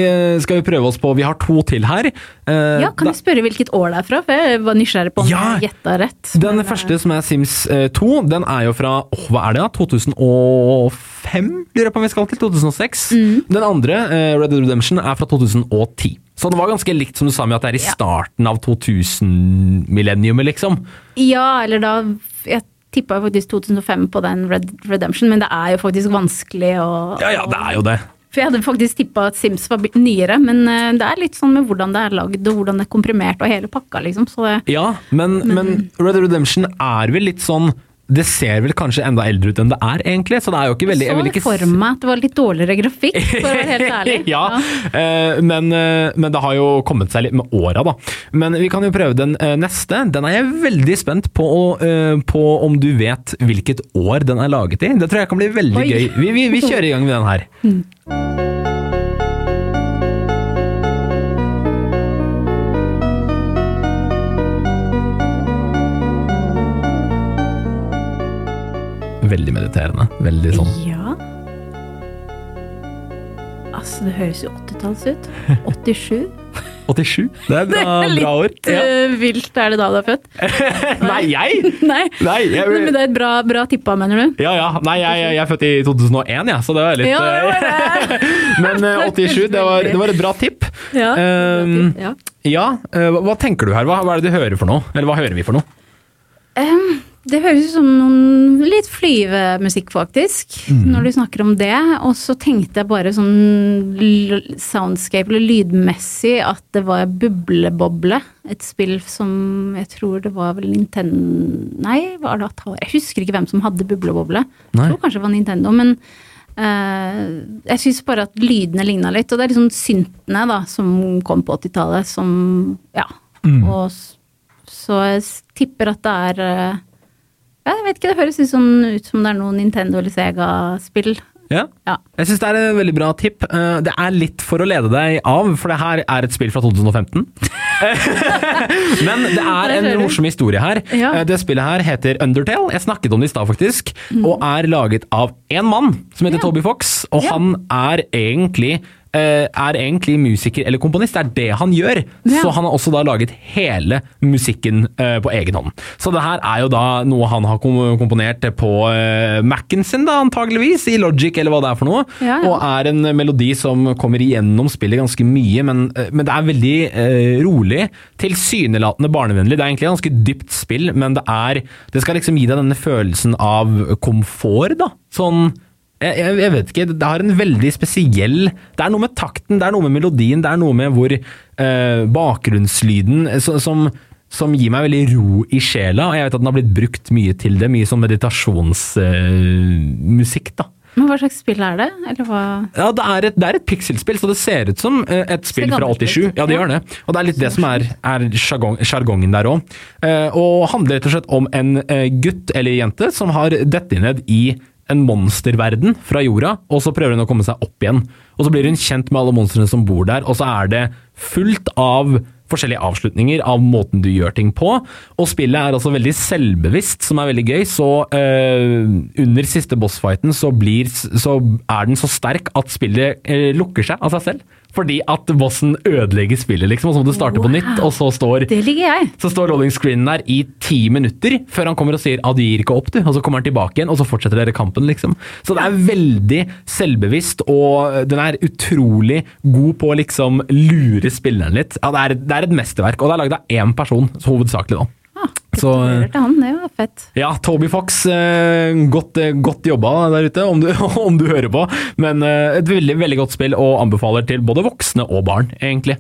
skal vi prøve oss på Vi har to til her. Eh, Ja, Kan da- du spørre hvilket år det er fra? For jeg var nysgjerrig på om Ja! jeg gjetta rett. Den Men, første, som er Sims eh, 2, den er jo fra åh, hva er det da? 2005, lurer jeg på om vi skal til? 2006. Mm. Den andre, eh, Red Dead Redemption, er fra 2010. Så det var ganske likt som du sa med at det er i starten av 2000-millenniumet, liksom. Ja, eller da Jeg tippa faktisk 2005 på den Red Redemption, men det er jo faktisk vanskelig å Ja, ja, det er jo det. For jeg hadde faktisk tippa at Sims var nyere, men eh, det er litt sånn med hvordan det er lagd og hvordan det er komprimert og hele pakka, liksom. Så det, Ja, men, men Red Redemption er vel litt sånn Det ser vel kanskje enda eldre ut enn det er, egentlig. Så det er jo ikke veldig jeg vil ikke for meg at det var litt dårligere grafikk, for å være helt ærlig. ja, eh, men, eh, men det har jo kommet seg litt med åra, da. Men vi kan jo prøve den eh, neste. Den er jeg veldig spent på, på om du vet hvilket år den er laget i. Det tror jeg kan bli veldig Oi. gøy. Vi, vi, vi kjører i gang med den her. Veldig mediterende. Veldig sånn Ja. Altså, det høres jo 80-talls ut. 87. 87. Det er bra, bra år. Litt eh, vilt er det da du er født. Nei, jeg? Nei, Nei, jeg, men det er et bra, bra tippa, mener du? Ja, ja. Nei, jeg, jeg, jeg er født i 2001, ja, så det var litt Ja, det var det. Men eh, 87, det var, det var et bra tipp. Ja. Um, ja. Ja, eh, hva, hva tenker du her? Hva, hva er det du hører for noe? Eller hva hører vi for noe? Em, det høres ut som noen litt flyvemusikk, faktisk, Mm. når du snakker om det. Og så tenkte jeg bare sånn soundscape, eller lydmessig, at det var Bubleboble. Et spill som jeg tror det var vel Nintendo Nei, var det Atari? Jeg husker ikke hvem som hadde Bubleboble. Jeg tror kanskje det var Nintendo, men uh, jeg syns bare at lydene ligna litt. Og det er liksom syntene da, som kom på 80-tallet, som Ja. Mm. Og så jeg tipper at det er ja, Jeg vet ikke, det høres ut som, ut som det er noe Nintendo eller Sega-spill. Ja. Ja. Jeg syns det er et veldig bra tipp. Eh, Det er litt for å lede deg av, for det her er et spill fra 2015. Men det er en morsom historie her. Ja. Eh, Det spillet her heter Undertale. Jeg snakket om det i stad, faktisk. Og er laget av én mann som heter Mm. Ja. Toby Fox. Og han er egentlig er egentlig musiker eller komponist. Det er det han gjør. Ja. Så han har også da laget hele musikken eh, på egen hånd. Så det her er jo da noe han har kom komponert på uh, Mac-en sin, da antageligvis, i Logic eller hva det er for noe. Ja, ja. Og er en melodi som kommer igjennom spillet ganske mye, men, eh, men det er veldig eh, rolig. Tilsynelatende barnevennlig. Det er egentlig et ganske dypt spill, men det er Det skal liksom gi deg denne følelsen av komfort, da. Sånn jeg, jeg, jeg vet ikke, det har en veldig spesiell Det er noe med takten, det er noe med melodien, det er noe med hvor eh, bakgrunnslyden eh, så, som, som gir meg veldig ro i sjela. Og jeg vet at den har blitt brukt mye til det. Mye sånn meditasjonsmusikk, da. Men hva slags spill er det? Eller hva Ja, det er et, det er et pikselspill, så det ser ut som eh, et spill fra 87. Ja, det gjør det. Og det er litt det som er, er sjargongen der òg. Og handler rett og slett om en eh, gutt eller jente som har dette ned i en monsterverden fra jorda, og så prøver hun å komme seg opp igjen. Og så blir hun kjent med alle monstrene som bor der, og så er det fullt av forskjellige avslutninger av måten du gjør ting på. Og spillet er altså veldig selvbevisst, som er veldig gøy. Så øh, under siste bossfighten så, blir, så, er den så sterk at spillet øh, lukker seg av seg selv. Fordi at bossen ødelegger spillet, liksom, og så må du starte på nytt. Og så står, Det jeg. så står rolling screenen der i ti minutter før han kommer og sier at du gir ikke opp, du. Og så kommer han tilbake igjen, og så fortsetter dere kampen, liksom. Så det er veldig selvbevisst, og den er utrolig god på å liksom lure spilleren litt. Ja, det er, det er et mesterverk, og det er lagd av én person, hovedsakelig, da. Ah, Så- han, det var fett. Ja, Toby Fox, eh, godt, eh, godt jobba der ute, om du, om du hører på. Men eh, et veldig, veldig godt spill, og anbefaler til både voksne og barn, egentlig.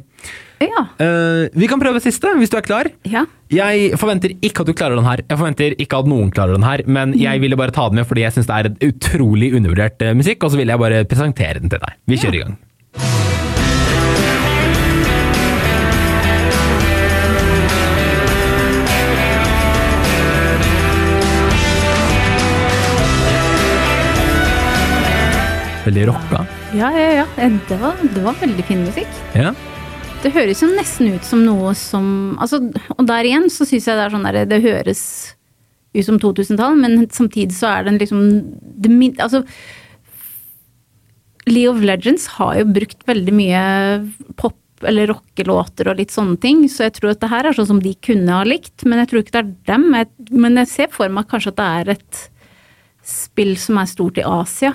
Ja. Uh, vi kan prøve siste, hvis du er klar. ja. Jeg forventer ikke at du klarer den her. Jeg forventer ikke at noen klarer den her, men jeg ville bare ta den med fordi jeg syns det er utrolig undervurdert eh, musikk, og så ville jeg bare presentere den til deg. Vi kjører i gang. Veldig rocka. Ja, ja, ja. Det var, det var veldig fin musikk. Ja. Det høres jo nesten ut som noe som altså, Og der igjen så syns jeg det er sånn der Det høres ut som 2000-tall, men samtidig så er den liksom det, Altså League of Legends har jo brukt veldig mye pop eller rockelåter og litt sånne ting, så jeg tror at det her er sånn som de kunne ha likt, men jeg tror ikke det er dem. Jeg, men jeg ser for meg kanskje at det er et spill som er stort i Asia,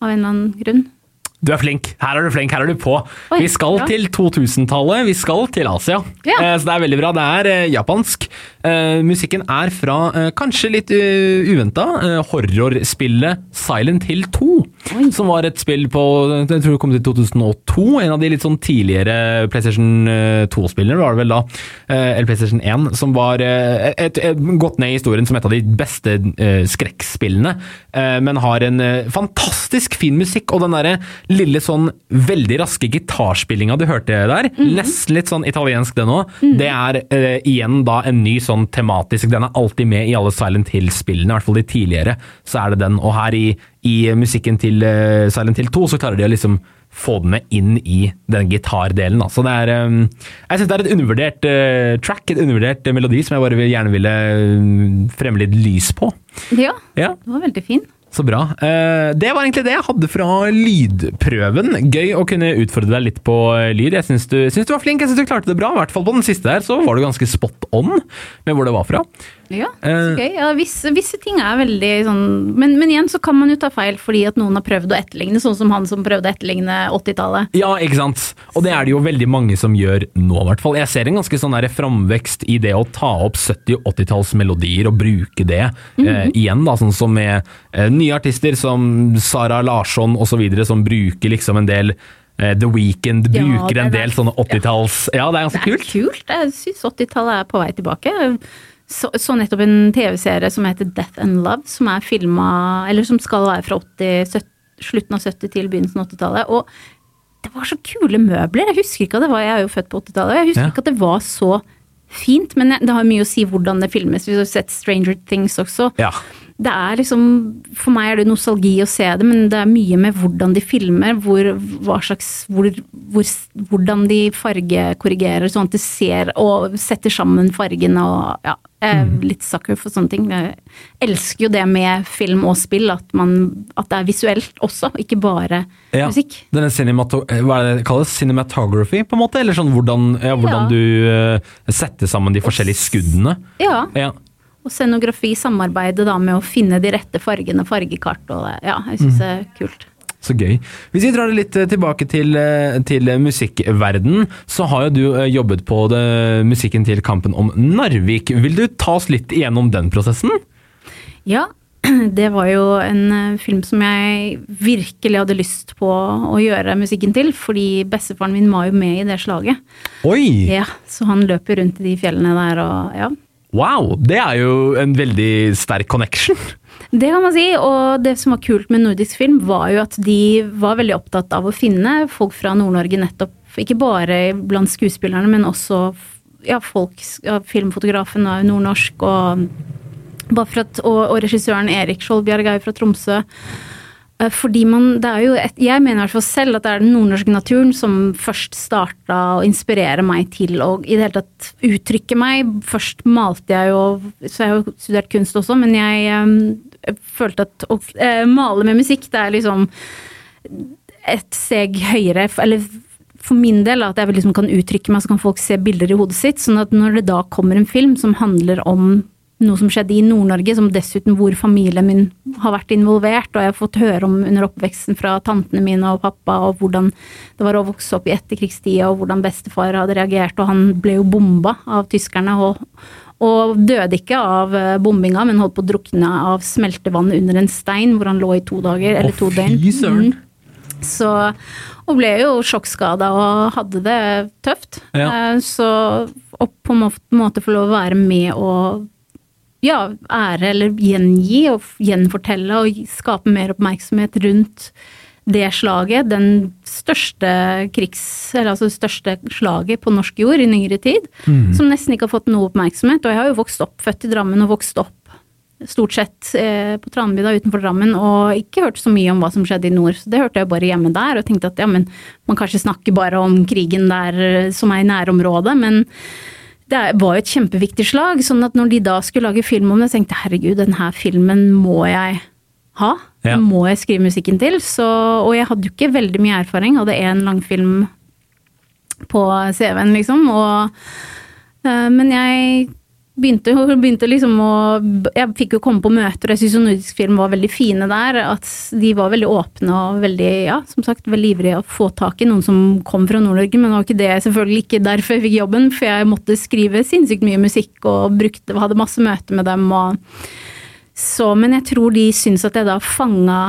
av en eller annen grunn. Du er flink. Her er du flink, her er du på. Oi, vi skal ja. til 2000-tallet, vi skal til Asia. Ja. Eh, så det er veldig bra. Det er eh, japansk. Eh, musikken er fra, uh, kanskje litt uh, uventa, uh, horrorspillet Silent Hill 2. Oi. Som var et spill på jeg tror det kom til 2002. En av de litt sånn tidligere PlayStation 2-spillene, var det vel da. eh, eller PlayStation 1. Som var eh, et, et, gått ned i historien som et av de beste eh, skrekkspillene. eh, men har en eh, fantastisk fin musikk, og den derre lille sånn veldig raske gitarspillinga du hørte der, nesten litt sånn italiensk det nå, det er eh, igjen da en ny sånn tematisk Den er alltid med i alle Silent Hill-spillene, i hvert fall de tidligere, så er det den. Og her i, i musikken til uh, Silent Hill 2 så klarer de å liksom få den med inn i den gitardelen. Så det er um, Jeg syns det er et undervurdert uh, track, et undervurdert melodi som jeg bare vil, gjerne ville fremle fremme litt lys på. Ja, Ja. det var veldig fin. Så bra. Eh, det var egentlig det jeg hadde fra lydprøven. Gøy å kunne utfordre deg litt på eh, lyd. Jeg syns du, du var flink, jeg syns du klarte det bra. I hvert fall på den siste der, så var du ganske spot on med hvor det var fra. Ja, Eh. så gøy. Ja, visse, visse ting er veldig sånn men, men igjen så kan man jo ta feil fordi at noen har prøvd å etterligne, sånn som han som prøvde å etterligne 80-tallet. Ja, ikke sant. Og det er det jo veldig mange som gjør nå, i hvert fall. Jeg ser en ganske sånn der framvekst i det å ta opp 70- og 80-tallsmelodier og bruke det eh, igjen, da. Sånn som med eh, nye artister som Sara Larsson osv., som bruker liksom en del eh, The Weeknd Ja, bruker en del sånne 80-talls Ja, det er ganske kult. Det er kult. kult. Jeg syns 80-tallet er på vei tilbake. Så, så nettopp en TV-serie som heter Death and Love, som er filma Eller som skal være fra 80, 70, slutten av 70 til begynnelsen av 80-tallet. Og det var så kule møbler. Jeg husker ikke at det var Jeg er jo født på 80-tallet, og jeg husker Ja. ikke at det var så fint. Men det har mye å si hvordan det filmes. Vi har sett Stranger Things også. Ja. Det er liksom, For meg er det nostalgi å se det, men det er mye med hvordan de filmer, hvor, hva slags, hvor, hvor, hvordan de fargekorrigerer, sånn at de ser og setter sammen fargene og ja. Er litt sucker for sånne ting. Jeg elsker jo det med film og spill, at, man, at det er visuelt også, ikke bare Ja. musikk. Denne hva er det det kalles? Cinematography, på en måte? Eller sånn hvordan, ja, hvordan Ja. du uh, setter sammen de forskjellige skuddene? Ja, Ja. Og scenografi samarbeider da med å finne de rette fargene, fargekart og det. Ja, jeg syns det er kult. Så gøy. Hvis vi drar det litt eh, tilbake til, eh, til musikkverden, så har jo du eh, jobbet på det, musikken til Kampen om Narvik. Vil du ta oss litt igjennom den prosessen? Ja, det var jo en eh, film som jeg virkelig hadde lyst på å gjøre musikken til, fordi bestefaren min var jo med i det slaget. Oi! Ja, Så han løper rundt i de fjellene der og ja. Wow! Det er jo en veldig sterk connection. Det kan man si, og det som var kult med nordisk film, var jo at de var veldig opptatt av å finne folk fra Nord-Norge nettopp, ikke bare blant skuespillerne, men også ja, folk, ja, filmfotografen er nordnorsk, og, og, og regissøren Erik Skjoldbjerg er jo fra Tromsø. Eh, Fordi man, det er jo et, Jeg mener i hvert fall selv at det er den nordnorske naturen som først starta å inspirere meg til å i det hele tatt uttrykke meg. Først malte jeg jo, så jeg har jo studert kunst også, men jeg, eh, jeg følte at å eh, male med musikk, det er liksom et steg høyere. Eller for min del, at jeg liksom kan uttrykke meg, så kan folk se bilder i hodet sitt. Sånn at når det da kommer en film som handler om noe som skjedde i Nord-Norge, som dessuten hvor familien min har vært involvert, og jeg har fått høre om under oppveksten fra tantene mine og pappa, og hvordan det var å vokse opp i etterkrigstida, og hvordan bestefar hadde reagert, og han ble jo bomba av tyskerne, og, og døde ikke av eh, bombinga, men holdt på å drukne av smeltevann under en stein, hvor han lå i to dager, eller to døgn. fy søren. Mm. Så, og ble jo sjokkskada og hadde det tøft. Ja. Eh, Så å på en måte få lov å være med og ja, ære eller gjengi og gjenfortelle og skape mer oppmerksomhet rundt det slaget, den største krigs... Eller altså det største slaget på norsk jord i nyere tid, som nesten ikke har fått noe oppmerksomhet. Og jeg har jo vokst opp, født i Drammen og vokst opp stort sett eh, på Tranbygda utenfor Drammen, og ikke hørt så mye om hva som skjedde i nord. Så det hørte jeg bare hjemme der, og tenkte at ja, men man kanskje snakker bare om krigen der eh, som er i nærområdet, men det var jo et kjempeviktig slag. sånn at når de da skulle lage film om det, så tenkte jeg herregud, denne filmen må jeg ha. Ja. Må jeg skrive musikken til. Så, og jeg hadde jo ikke veldig mye erfaring. Hadde én langfilm på CV-en, liksom. Og, eh, men jeg begynte, begynte liksom å Jeg fikk jo komme på møter, og jeg syns nordisk film var veldig fine der. At de var veldig åpne og veldig, ja, som sagt, veldig ivrige å få tak i noen som kom fra Nord-Norge. Men det var ikke det, selvfølgelig ikke derfor jeg fikk jobben, for jeg måtte skrive sinnssykt mye musikk og brukte, hadde masse møter med dem. og så, men jeg tror de syns at jeg da fanga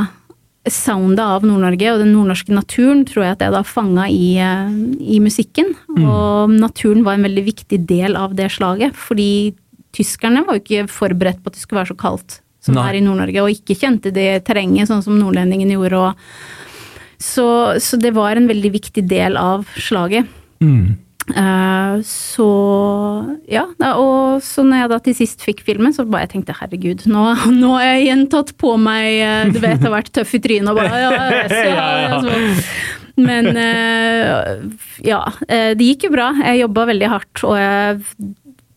soundet av Nord-Norge og den nordnorske naturen, tror jeg at jeg da fanga i, eh, i musikken. Og naturen var en veldig viktig del av det slaget, fordi tyskerne var jo ikke forberedt på at det skulle være så kaldt som Nei. det er i Nord-Norge, og ikke kjente det terrenget sånn som nordlendingene gjorde. Og så, så det var en veldig viktig del av slaget. Mm. Eh, så ja, og så når jeg da til sist fikk filmen, så bare jeg tenkte herregud, nå, nå har jeg igjen tatt på meg eh, Du vet, jeg har vært tøff i trynet og bare ja, så, ja, Ja, så. Men eh, ja, det gikk jo bra. Jeg jobba veldig hardt, og jeg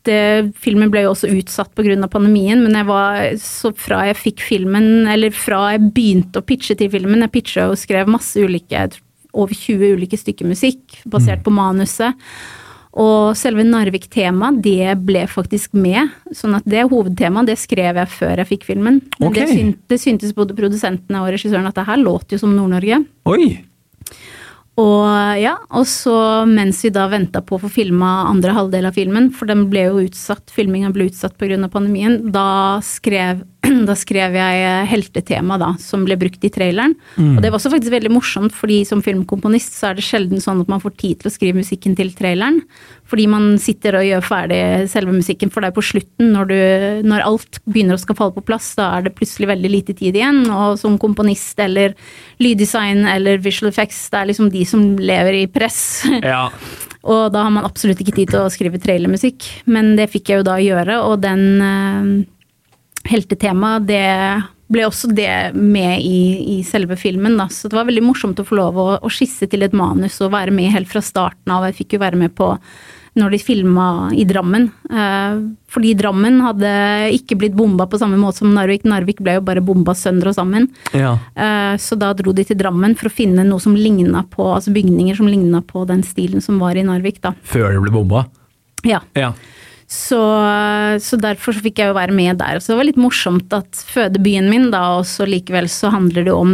det, filmen ble jo også utsatt pga. pandemien, men jeg var så fra jeg fikk filmen, eller fra jeg begynte å pitche til filmen Jeg pitcha og skrev masse ulike, over 20 ulike stykker musikk basert på manuset. Og selve Narvik-temaet, det ble faktisk med. Sånn at det hovedtemaet, det skrev jeg før jeg fikk filmen. Men det, Ok. det syntes både produsentene og regissøren at det her låter jo som Nord-Norge. Oi! Og ja, og så mens vi da venta på å få filma andre halvdel av filmen, for den ble jo utsatt, filminga ble utsatt pga. pandemien, da skrev, da skrev jeg eh, heltetema da, som ble brukt i traileren. Og det var også faktisk veldig morsomt, fordi som filmkomponist så er det sjelden sånn at man får tid til å skrive musikken til traileren. Fordi man sitter og gjør ferdig selve musikken, for er på slutten, når, du, når alt begynner å skal falle på plass, da er det plutselig veldig lite tid igjen. Og som komponist eller lyddesign eller visual effects, det er liksom de som lever i press. Ja. Og da har man absolutt ikke tid til å skrive trailermusikk, men det fikk jeg jo da gjøre, og den heltetemaet, det ble også det med i, i selve filmen, da. Så det var veldig morsomt å få lov å, å skisse til et manus og være med helt fra starten av. Jeg fikk jo være med på når de filma i Drammen. Eh, fordi Drammen hadde ikke blitt bomba på samme måte som Narvik. Narvik ble jo bare bomba sønder og sammen. ja. Eh, Så da dro de til Drammen for å finne noe som ligna på, altså bygninger som ligna på den stilen som var i Narvik, da. Før det ble bomba? Ja. Ja. Så, så derfor så fikk jeg jo være med der. Så det var litt morsomt at fødebyen min, da, og så likevel så handler det om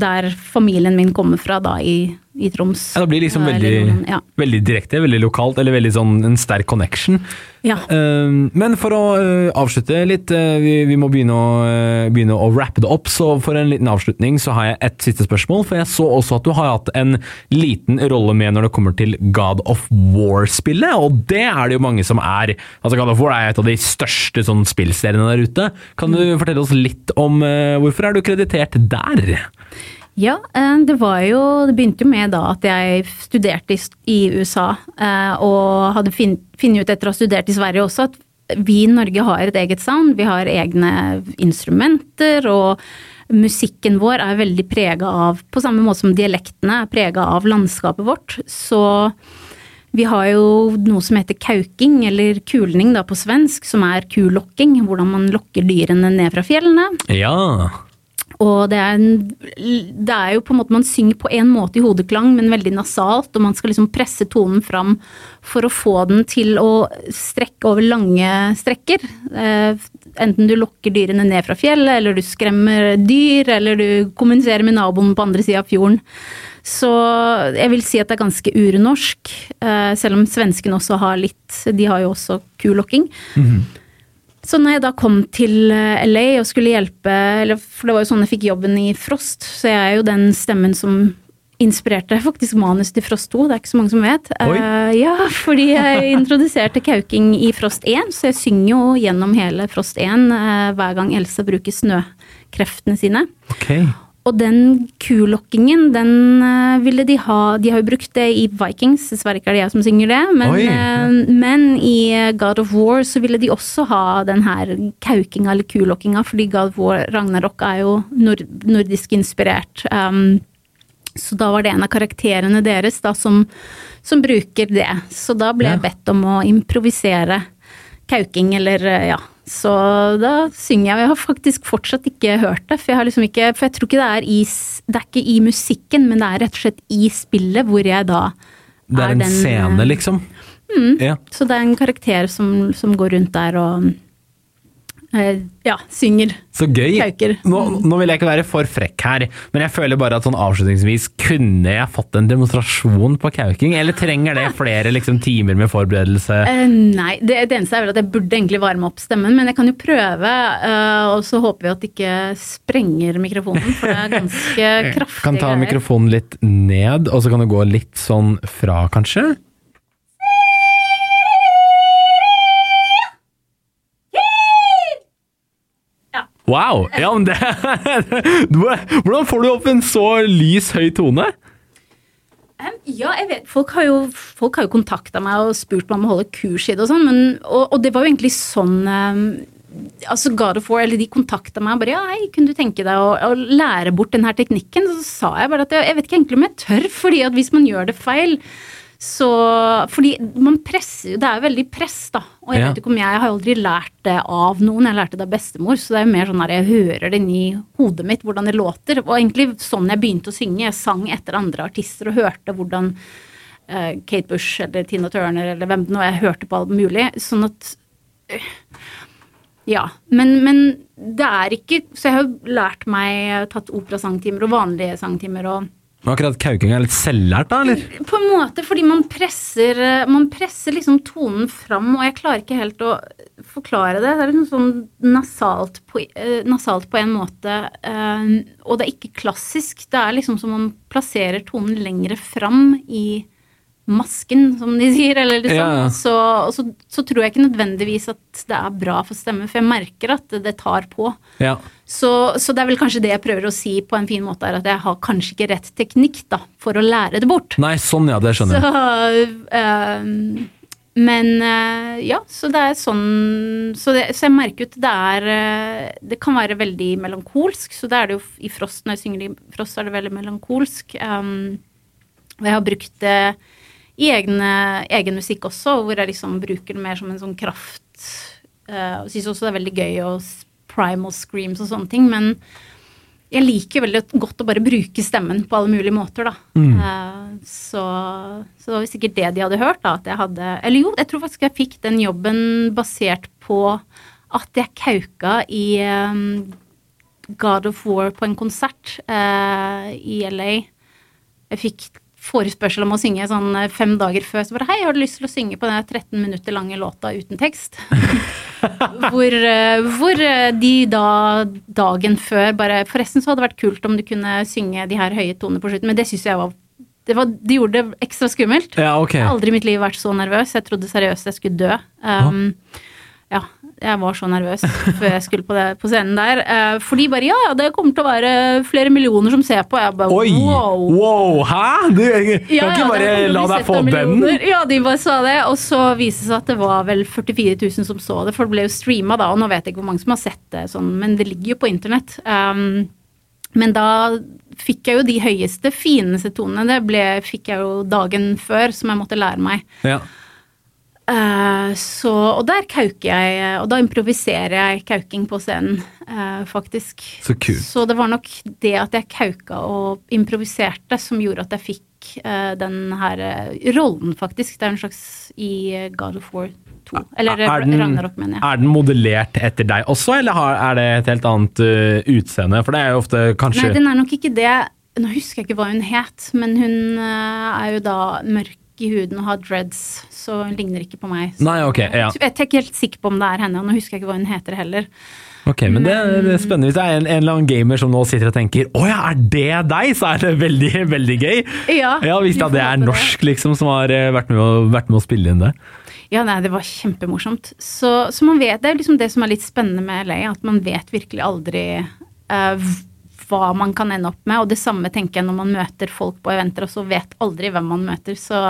der familien min kommer fra, da, i, i Troms. Ja, det blir liksom veldig, noen- ja. veldig direkte, veldig lokalt, eller veldig sånn en sterk connection. Ja. Uh, men for å uh, avslutte litt, uh, vi, vi må begynne å, eh, begynne å wrappe det opp, så for en liten avslutning så har jeg et siste spørsmål, for jeg så også at du har hatt en liten rolle med når det kommer til God of War-spillet, og det er det jo mange som er. Altså God of War er et av de største sånn spillseriene der ute. Kan du fortelle oss litt om eh, hvorfor er du kreditert der? Ja, eh, det var jo Det begynte jo med da at jeg studerte i, USA, eh, og hadde funnet ut etter å ha studert i Sverige også at vi i Norge har et eget sound. Vi har egne instrumenter, og musikken vår er veldig prega av, på samme måte som dialektene er prega av landskapet vårt, så vi har jo noe som heter kauking, eller kulning da på svensk, som er kulokking. Hvordan man lokker dyrene ned fra fjellene. Ja. Og det er, en, det er jo på en måte Man synger på en måte i hodeklang, men veldig nasalt, og man skal liksom presse tonen fram for å få den til å strekke over lange strekker. Eh, enten du lokker dyrene ned fra fjellet, eller du skremmer dyr, eller du kommuniserer med naboen på andre sida av fjorden. Så jeg vil si at det er ganske urnorsk, eh, selv om svenskene også har litt De har jo også kulokking. Mm -hmm. Så når jeg da kom til eh, LA og skulle hjelpe, for det var jo sånn jeg fikk jobben i Frost, så jeg er jo den stemmen som inspirerte faktisk manus til Frost 2, det er ikke så mange som vet. Uh, ja, fordi jeg introduserte kauking i Frost 1, så jeg synger jo gjennom hele Frost 1 uh, eh, hver gang Elsa bruker snøkreftene sine. Okay. Og den kulokkingen, den uh, ville de ha De har jo brukt det i Vikings, dessverre ikke er det jeg som synger det, men, uh, men, i God of War så ville de også ha den her kaukinga eller kulokkinga, fordi God of War Ragnarok er jo nord nordisk inspirert. Um, så da var det en av karakterene deres da som, som bruker det. Så da ble ja. jeg bedt om å improvisere kauking, eller ja, så da synger jeg. Og jeg har faktisk fortsatt ikke hørt det. For jeg, har liksom ikke, for jeg tror ikke det er, i, det er ikke i musikken, men det er rett og slett i spillet hvor jeg da Det er, er en den, scene, liksom? Mm, ja. Så det er en karakter som, som går rundt der og Eh, ja, synger. Så gøy. Nå, nå, vil jeg ikke være for frekk her, men jeg føler bare at sånn avslutningsvis kunne jeg fått en demonstrasjon på kauking? Eller trenger det flere liksom, timer med forberedelse? Uh, nei, det, det, eneste er vel at jeg burde egentlig varme opp stemmen, men jeg kan jo prøve. Uh, og så håper vi at det ikke sprenger mikrofonen, for det er ganske kraftig. Kan ta mikrofonen litt ned, og så kan du gå litt sånn fra, kanskje? Wow! Ja, men det Hvordan får du opp en så lys, høy tone? Ja, jeg vet. Folk har jo, folk jo kontakta meg og spurt meg om å holde kurs i det og sånn, og, og, det var jo egentlig sånn um, altså God of War, eller De kontakta meg og bare ja, hei, kunne du tenke deg å, å, lære bort denne teknikken? Så sa jeg bare at jeg, jeg vet ikke egentlig om jeg tør, fordi at hvis man gjør det feil, så Fordi man presser jo Det er jo veldig press, da. Og jeg ja. vet ikke om jeg, jeg har aldri lært det av noen, jeg lærte det av bestemor, så det er jo mer sånn at jeg hører det inni hodet mitt, hvordan det låter. Og egentlig sånn jeg begynte å synge. Jeg sang etter andre artister og hørte hvordan uh, Kate Bush eller Tina Turner eller hvem det nå Jeg hørte på alt mulig. Sånn at uh, Ja. Men, men, det er ikke Så jeg har jo lært meg, tatt operasangtimer og vanlige sangtimer og men akkurat kauking er litt selvlært, da, eller? På en måte, fordi man presser, man presser liksom tonen fram, og jeg klarer ikke helt å forklare det. Det er noe sånn nasalt på, uh, nasalt på en måte, uh, og det er ikke klassisk. Det er liksom som om man plasserer tonen lengre fram i masken, som de sier, eller liksom. Ja. Så, så, så, tror jeg ikke nødvendigvis at det er bra for stemmen, for jeg merker at det tar på. Ja. Så, så, det er vel kanskje det jeg prøver å si på en fin måte, er at jeg har kanskje ikke rett teknikk da, for å lære det bort. Nei, sånn ja, det skjønner jeg. Så, uh, men øh, ja, så det er sånn Så, det, så jeg merker ut det er øh, Det kan være veldig melankolsk, så det er det jo i Frost, når jeg synger i Frost, er det veldig melankolsk. Um, og jeg har brukt det i egne, egen musikk også, hvor jeg liksom bruker det mer som en sånn kraft. Uh, og syns også det er veldig gøy å primal screams og sånne ting, men jeg liker veldig godt å bare bruke stemmen på alle mulige måter, da. Mm. Uh, så, så, det var sikkert det de hadde hørt, da, at jeg hadde Eller jo, jeg tror faktisk jeg fikk den jobben basert på at jeg kauka i um, God of War på en konsert uh, i LA. Jeg fikk forespørsel om å synge sånn eh, fem dager før. Så bare hei, har du lyst til å synge på den 13 minutter lange låta uten tekst? hvor, eh, hvor, eh, de da dagen før bare Forresten så hadde det vært kult om du kunne synge de her høye tonene på slutten, men det syns jeg var det, var, de gjorde det ekstra skummelt. Ja, okay. Jeg har aldri i mitt liv vært så nervøs. Jeg trodde seriøst jeg skulle dø. Um, ja, jeg var så nervøs før jeg skulle på, det, på scenen der. Uh, for de bare ja, ja, det kommer til å være flere millioner som ser på. Jeg bare Oi! wow! wow hæ? Du kan ja, ikke bare la deg få den? Ja, de bare sa det. Og så viste det seg at det var vel 44 000 som så det, for det ble jo streama da, og nå vet jeg ikke hvor mange som har sett det sånn, men det ligger jo på internett. Um, Men da fikk jeg jo de høyeste, fineste tonene. Det ble, fikk jeg jo dagen før, som jeg måtte lære meg. Ja. Eh, så, og der kauker jeg, og da improviserer jeg kauking på scenen, uh, faktisk. Så kult. Så det var nok det at jeg kauka og improviserte som gjorde at jeg fikk uh, den her rollen, faktisk. Det er en slags i God of War 2. Eller Er den- Ragnarok, mener jeg. Er den modellert etter deg også, eller har, er det et helt annet uh, utseende? For det er jo ofte kanskje Nei, den er nok ikke det. Nå husker jeg ikke hva hun het, men hun er jo da mørk i huden og har dreads, så hun ligner ikke på meg. Nei, ok, ja. Jeg er ikke helt sikker på om det er henne, og nå husker jeg ikke hva hun heter heller. Ok, men det er det er spennende. Hvis det er en, en eller annen gamer som nå sitter og tenker å ja, er det deg? Så er det veldig, veldig gøy. Ja, Ja, Hvis det er norsk, norsk liksom som har eh, vært med, å, vært med å spille inn det. Ja, nei, det var kjempemorsomt. Så, så man vet, det er liksom det som er litt spennende med LA, at man vet virkelig aldri v- hva man kan ende opp med. Og det samme tenker jeg når man møter folk på eventer, og så vet aldri hvem man møter. Så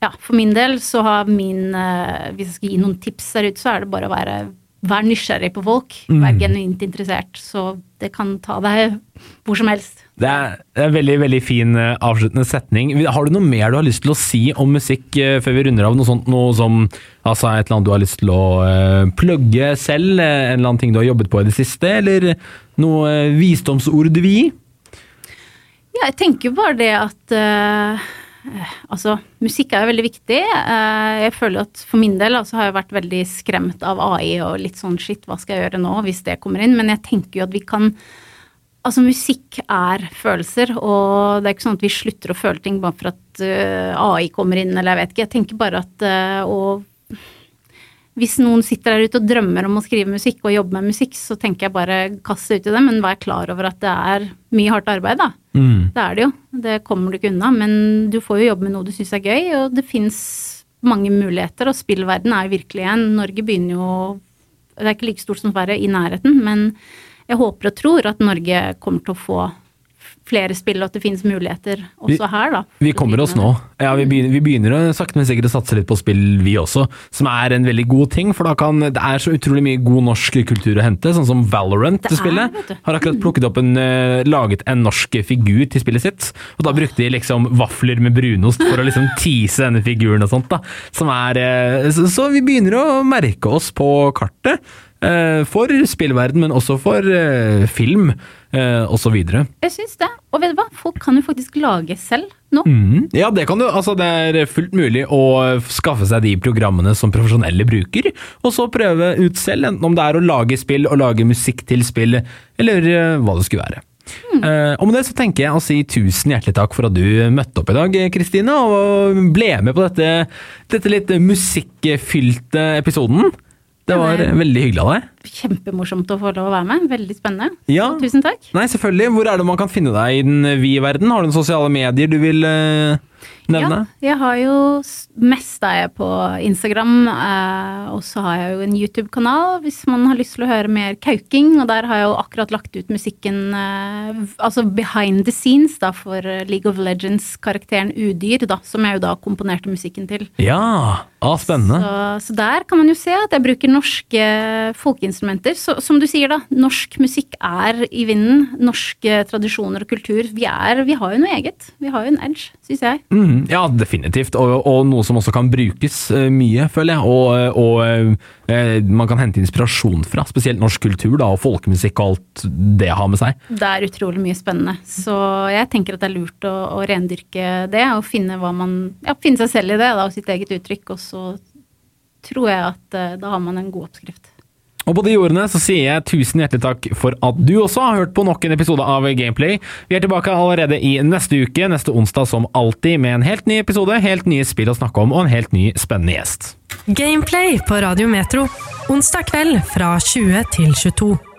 ja, for min del så har min eh, Hvis jeg skal gi noen tips der ute, så er det bare å være Vær nysgjerrig på folk. Vær genuint interessert. Så det kan ta deg hvor som helst. Det er, en veldig veldig fin eh, avsluttende setning. Har du noe mer du har lyst til å si om musikk eh, før vi runder av? Noe sånt noe som altså et eller annet du har lyst til å eh, plugge selv? En eller annen ting du har jobbet på i det siste? Eller noe visdomsord du vil gi? Ja, jeg tenker jo bare det at eh, Altså, musikk er jo veldig viktig. Uh, jeg føler at for min del altså, har jeg vært veldig skremt av AI og litt sånn shit, hva skal jeg gjøre nå, hvis det kommer inn? Men jeg tenker jo at vi kan Altså, musikk er følelser, og det er ikke sånn at vi slutter å føle ting bare for at uh, AI kommer inn, eller jeg vet ikke. Jeg tenker bare at uh, og hvis noen sitter der ute og drømmer om å skrive musikk og jobbe med musikk, så tenker jeg bare kast det ut i det, men vær klar over at det er mye hardt arbeid, da. Mm. Det er det jo. Det kommer du ikke unna. Men du får jo jobbe med noe du syns er gøy, og det fins mange muligheter. Og spillverden er jo virkelig en Norge begynner jo Det er ikke like stort som Sverige, i nærheten, men jeg håper og tror at Norge kommer til å få flere spill, og at det finnes muligheter også her, da. Vi kommer oss nå. Ja, vi begynner, vi begynner å sakte, men sikkert å satse litt på spill, vi også. Som er en veldig god ting, for da kan, det er så utrolig mye god norsk kultur å hente. Sånn som Valorant Det spillet. Er. Har akkurat plukket opp en, eh, laget en norsk figur til spillet sitt. Og da brukte de liksom vafler med brunost for å liksom tease denne figuren og sånt. da. Som er, eh, så, så vi begynner å merke oss på kartet. Eh, For spillverden, men også for eh, film eh, videre. Jeg syns det. Og vet du hva, folk kan jo faktisk lage selv nå. Mm. Ja, det kan du. Altså, det er fullt mulig å skaffe seg de programmene som profesjonelle bruker, og så prøve ut selv, enten om det er å lage spill og lage musikk til spill, eller eh, hva det skulle være. Eh, og med det så tenker jeg å si tusen hjertelig takk for at du møtte opp i dag, Kristine, og ble med på dette, dette litt musikkfylte episoden. Det var veldig hyggelig av deg. Kjempemorsomt å få lov å være med. Veldig spennende. Ja. Og tusen takk. Nei, selvfølgelig. Hvor er det man kan finne deg i den vide verden? Har du noen sosiale medier du vil uh, nevne? Ja, jeg har jo mest er jeg på Instagram, uh, og så har jeg jo en YouTube-kanal hvis man har lyst til å høre mer kauking, og der har jeg jo akkurat lagt ut musikken, uh, altså behind the scenes da, for eh, League of Legends-karakteren Udyr, da, som jeg jo da komponerte musikken til. Ja, ah, spennende. Så, så der kan man jo se at jeg bruker norske folkeinstrumenter. Så, som du sier, da, norsk musikk er i vinden. Norske tradisjoner og kultur. Vi, er, vi har jo noe eget. Vi har jo en edge, syns jeg. Mm, ja, definitivt. Og, og noe som også kan brukes eh, mye, føler jeg. Og, og eh, man kan hente inspirasjon fra. Spesielt norsk kultur da, og folkemusikk og alt det har med seg. Det er utrolig mye spennende. Så jeg tenker at det er lurt å, å rendyrke det, og finne, hva man, ja, finne seg selv i det, da, og sitt eget uttrykk. Og så tror jeg at eh, da har man en god oppskrift. Og på de ordene så sier jeg tusen hjertelig takk for at du også har hørt på nok en episode av Gameplay. Vi er tilbake allerede i neste uke, neste onsdag som alltid, med en helt ny episode, helt nye spill å snakke om og en helt ny spennende gjest. Gameplay på Radio Metro. Onsdag kveld fra 20 til 22.